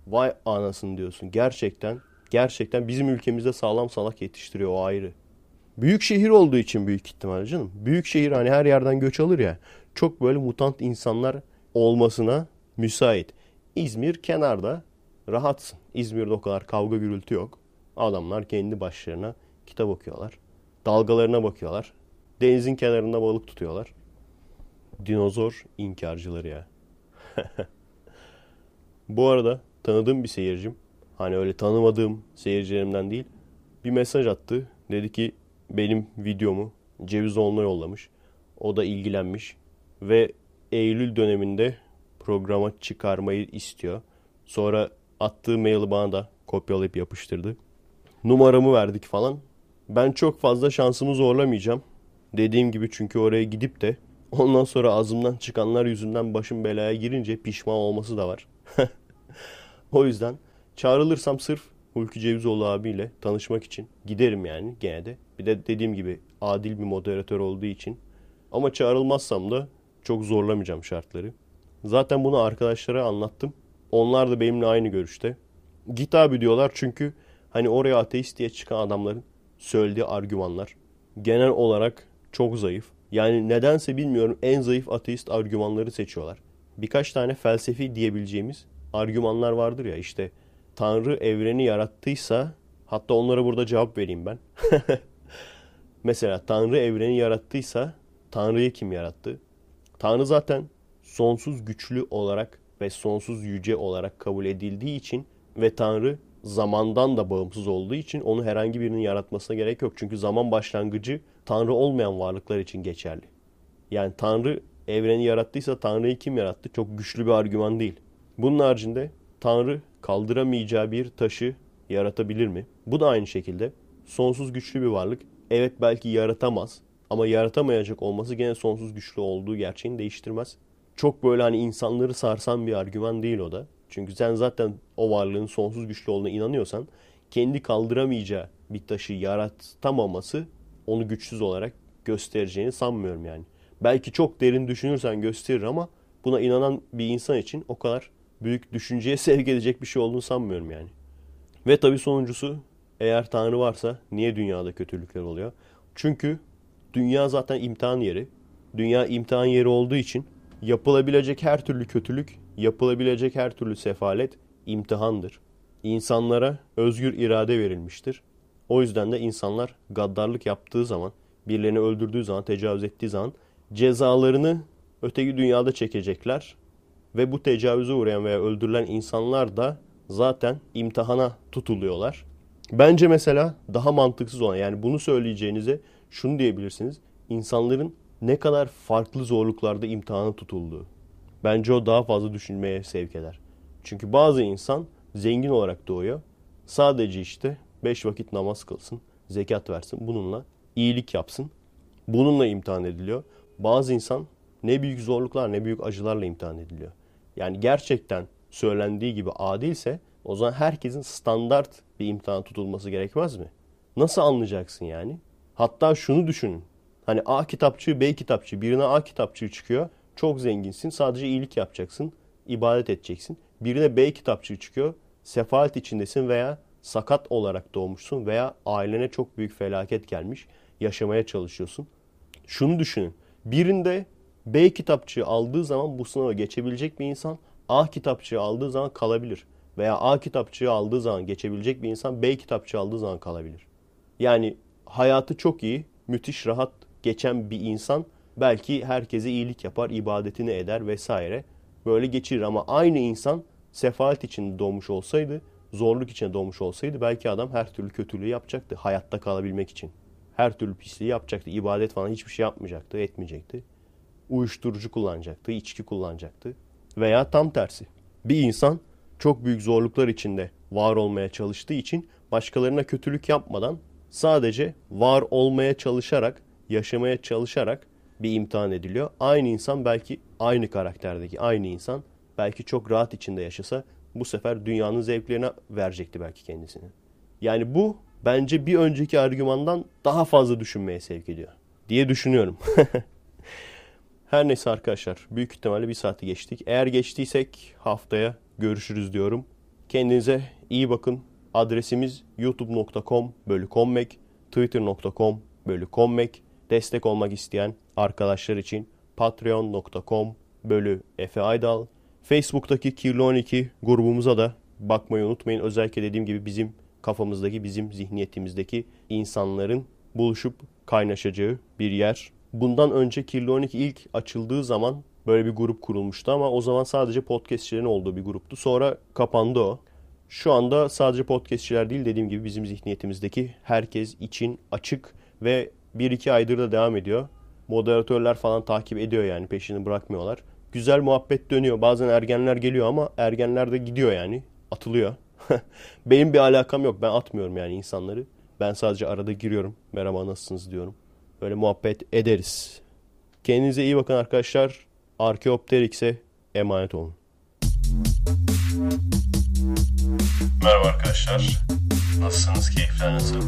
Vay anasını diyorsun. Gerçekten, gerçekten bizim ülkemizde sağlam salak yetiştiriyor o ayrı. Büyük şehir olduğu için büyük ihtimalle canım. Büyük şehir hani her yerden göç alır ya. Çok böyle mutant insanlar olmasına müsait. İzmir kenarda rahatsın. İzmir'de o kadar kavga gürültü yok. Adamlar kendi başlarına kitap okuyorlar. Dalgalarına bakıyorlar. Denizin kenarında balık tutuyorlar. Dinozor inkarcıları ya. [LAUGHS] Bu arada tanıdığım bir seyircim, hani öyle tanımadığım seyircilerimden değil, bir mesaj attı. Dedi ki benim videomu Cevizoğlu'na yollamış. O da ilgilenmiş ve Eylül döneminde programa çıkarmayı istiyor. Sonra attığı maili bana da kopyalayıp yapıştırdı. Numaramı verdik falan. Ben çok fazla şansımı zorlamayacağım. Dediğim gibi çünkü oraya gidip de ondan sonra ağzımdan çıkanlar yüzünden başım belaya girince pişman olması da var. [LAUGHS] o yüzden çağrılırsam sırf Hulki Cevizoğlu abiyle tanışmak için giderim yani gene de. Bir de dediğim gibi adil bir moderatör olduğu için. Ama çağrılmazsam da çok zorlamayacağım şartları. Zaten bunu arkadaşlara anlattım. Onlar da benimle aynı görüşte. Git abi diyorlar çünkü hani oraya ateist diye çıkan adamların söylediği argümanlar genel olarak çok zayıf. Yani nedense bilmiyorum en zayıf ateist argümanları seçiyorlar. Birkaç tane felsefi diyebileceğimiz argümanlar vardır ya işte Tanrı evreni yarattıysa hatta onlara burada cevap vereyim ben. [LAUGHS] Mesela Tanrı evreni yarattıysa Tanrı'yı kim yarattı? Tanrı zaten sonsuz güçlü olarak ve sonsuz yüce olarak kabul edildiği için ve Tanrı zamandan da bağımsız olduğu için onu herhangi birinin yaratmasına gerek yok. Çünkü zaman başlangıcı Tanrı olmayan varlıklar için geçerli. Yani Tanrı evreni yarattıysa Tanrı'yı kim yarattı? Çok güçlü bir argüman değil. Bunun haricinde Tanrı kaldıramayacağı bir taşı yaratabilir mi? Bu da aynı şekilde sonsuz güçlü bir varlık. Evet belki yaratamaz ama yaratamayacak olması gene sonsuz güçlü olduğu gerçeğini değiştirmez. Çok böyle hani insanları sarsan bir argüman değil o da. Çünkü sen zaten o varlığın sonsuz güçlü olduğuna inanıyorsan kendi kaldıramayacağı bir taşı yaratamaması onu güçsüz olarak göstereceğini sanmıyorum yani. Belki çok derin düşünürsen gösterir ama buna inanan bir insan için o kadar büyük düşünceye [LAUGHS] sevk edecek bir şey olduğunu sanmıyorum yani. Ve tabii sonuncusu eğer Tanrı varsa niye dünyada kötülükler oluyor? Çünkü dünya zaten imtihan yeri. Dünya imtihan yeri olduğu için yapılabilecek her türlü kötülük, yapılabilecek her türlü sefalet imtihandır. İnsanlara özgür irade verilmiştir. O yüzden de insanlar gaddarlık yaptığı zaman, birilerini öldürdüğü zaman, tecavüz ettiği zaman cezalarını öteki dünyada çekecekler. Ve bu tecavüze uğrayan veya öldürülen insanlar da zaten imtihana tutuluyorlar. Bence mesela daha mantıksız olan yani bunu söyleyeceğinize şunu diyebilirsiniz. İnsanların ne kadar farklı zorluklarda imtihana tutulduğu. Bence o daha fazla düşünmeye sevk eder. Çünkü bazı insan zengin olarak doğuyor. Sadece işte beş vakit namaz kılsın, zekat versin, bununla iyilik yapsın. Bununla imtihan ediliyor. Bazı insan ne büyük zorluklar ne büyük acılarla imtihan ediliyor. Yani gerçekten söylendiği gibi adilse o zaman herkesin standart bir imtihan tutulması gerekmez mi? Nasıl anlayacaksın yani? Hatta şunu düşünün. Hani A kitapçığı B kitapçığı birine A kitapçığı çıkıyor. Çok zenginsin sadece iyilik yapacaksın. ibadet edeceksin. Birine B kitapçığı çıkıyor. Sefalet içindesin veya sakat olarak doğmuşsun veya ailene çok büyük felaket gelmiş. Yaşamaya çalışıyorsun. Şunu düşünün. Birinde B kitapçığı aldığı zaman bu sınava geçebilecek bir insan A kitapçığı aldığı zaman kalabilir. Veya A kitapçığı aldığı zaman geçebilecek bir insan B kitapçığı aldığı zaman kalabilir. Yani hayatı çok iyi, müthiş rahat geçen bir insan belki herkese iyilik yapar, ibadetini eder vesaire. Böyle geçirir ama aynı insan sefalet içinde doğmuş olsaydı, zorluk içinde doğmuş olsaydı belki adam her türlü kötülüğü yapacaktı hayatta kalabilmek için. Her türlü pisliği yapacaktı. ibadet falan hiçbir şey yapmayacaktı, etmeyecekti. Uyuşturucu kullanacaktı, içki kullanacaktı. Veya tam tersi. Bir insan çok büyük zorluklar içinde var olmaya çalıştığı için başkalarına kötülük yapmadan sadece var olmaya çalışarak, yaşamaya çalışarak bir imtihan ediliyor. Aynı insan belki aynı karakterdeki aynı insan belki çok rahat içinde yaşasa bu sefer dünyanın zevklerine verecekti belki kendisini. Yani bu bence bir önceki argümandan daha fazla düşünmeye sevk ediyor diye düşünüyorum. [LAUGHS] Her neyse arkadaşlar büyük ihtimalle bir saati geçtik. Eğer geçtiysek haftaya görüşürüz diyorum. Kendinize iyi bakın. Adresimiz youtube.com bölü kommek, twitter.com bölü kommek. Destek olmak isteyen arkadaşlar için patreon.com bölü Efe Aydal. Facebook'taki Kirli 12 grubumuza da bakmayı unutmayın. Özellikle dediğim gibi bizim kafamızdaki, bizim zihniyetimizdeki insanların buluşup kaynaşacağı bir yer. Bundan önce Kirli 12 ilk açıldığı zaman böyle bir grup kurulmuştu ama o zaman sadece podcastçilerin olduğu bir gruptu. Sonra kapandı o. Şu anda sadece podcastçiler değil dediğim gibi bizim zihniyetimizdeki herkes için açık ve 1-2 aydır da devam ediyor. Moderatörler falan takip ediyor yani peşini bırakmıyorlar. Güzel muhabbet dönüyor. Bazen ergenler geliyor ama ergenler de gidiyor yani. Atılıyor. [LAUGHS] Benim bir alakam yok. Ben atmıyorum yani insanları. Ben sadece arada giriyorum. Merhaba nasılsınız diyorum. Böyle muhabbet ederiz. Kendinize iyi bakın arkadaşlar. Arkeopteryx'e emanet olun. Merhaba arkadaşlar. Nasılsınız? Keyifler nasıl?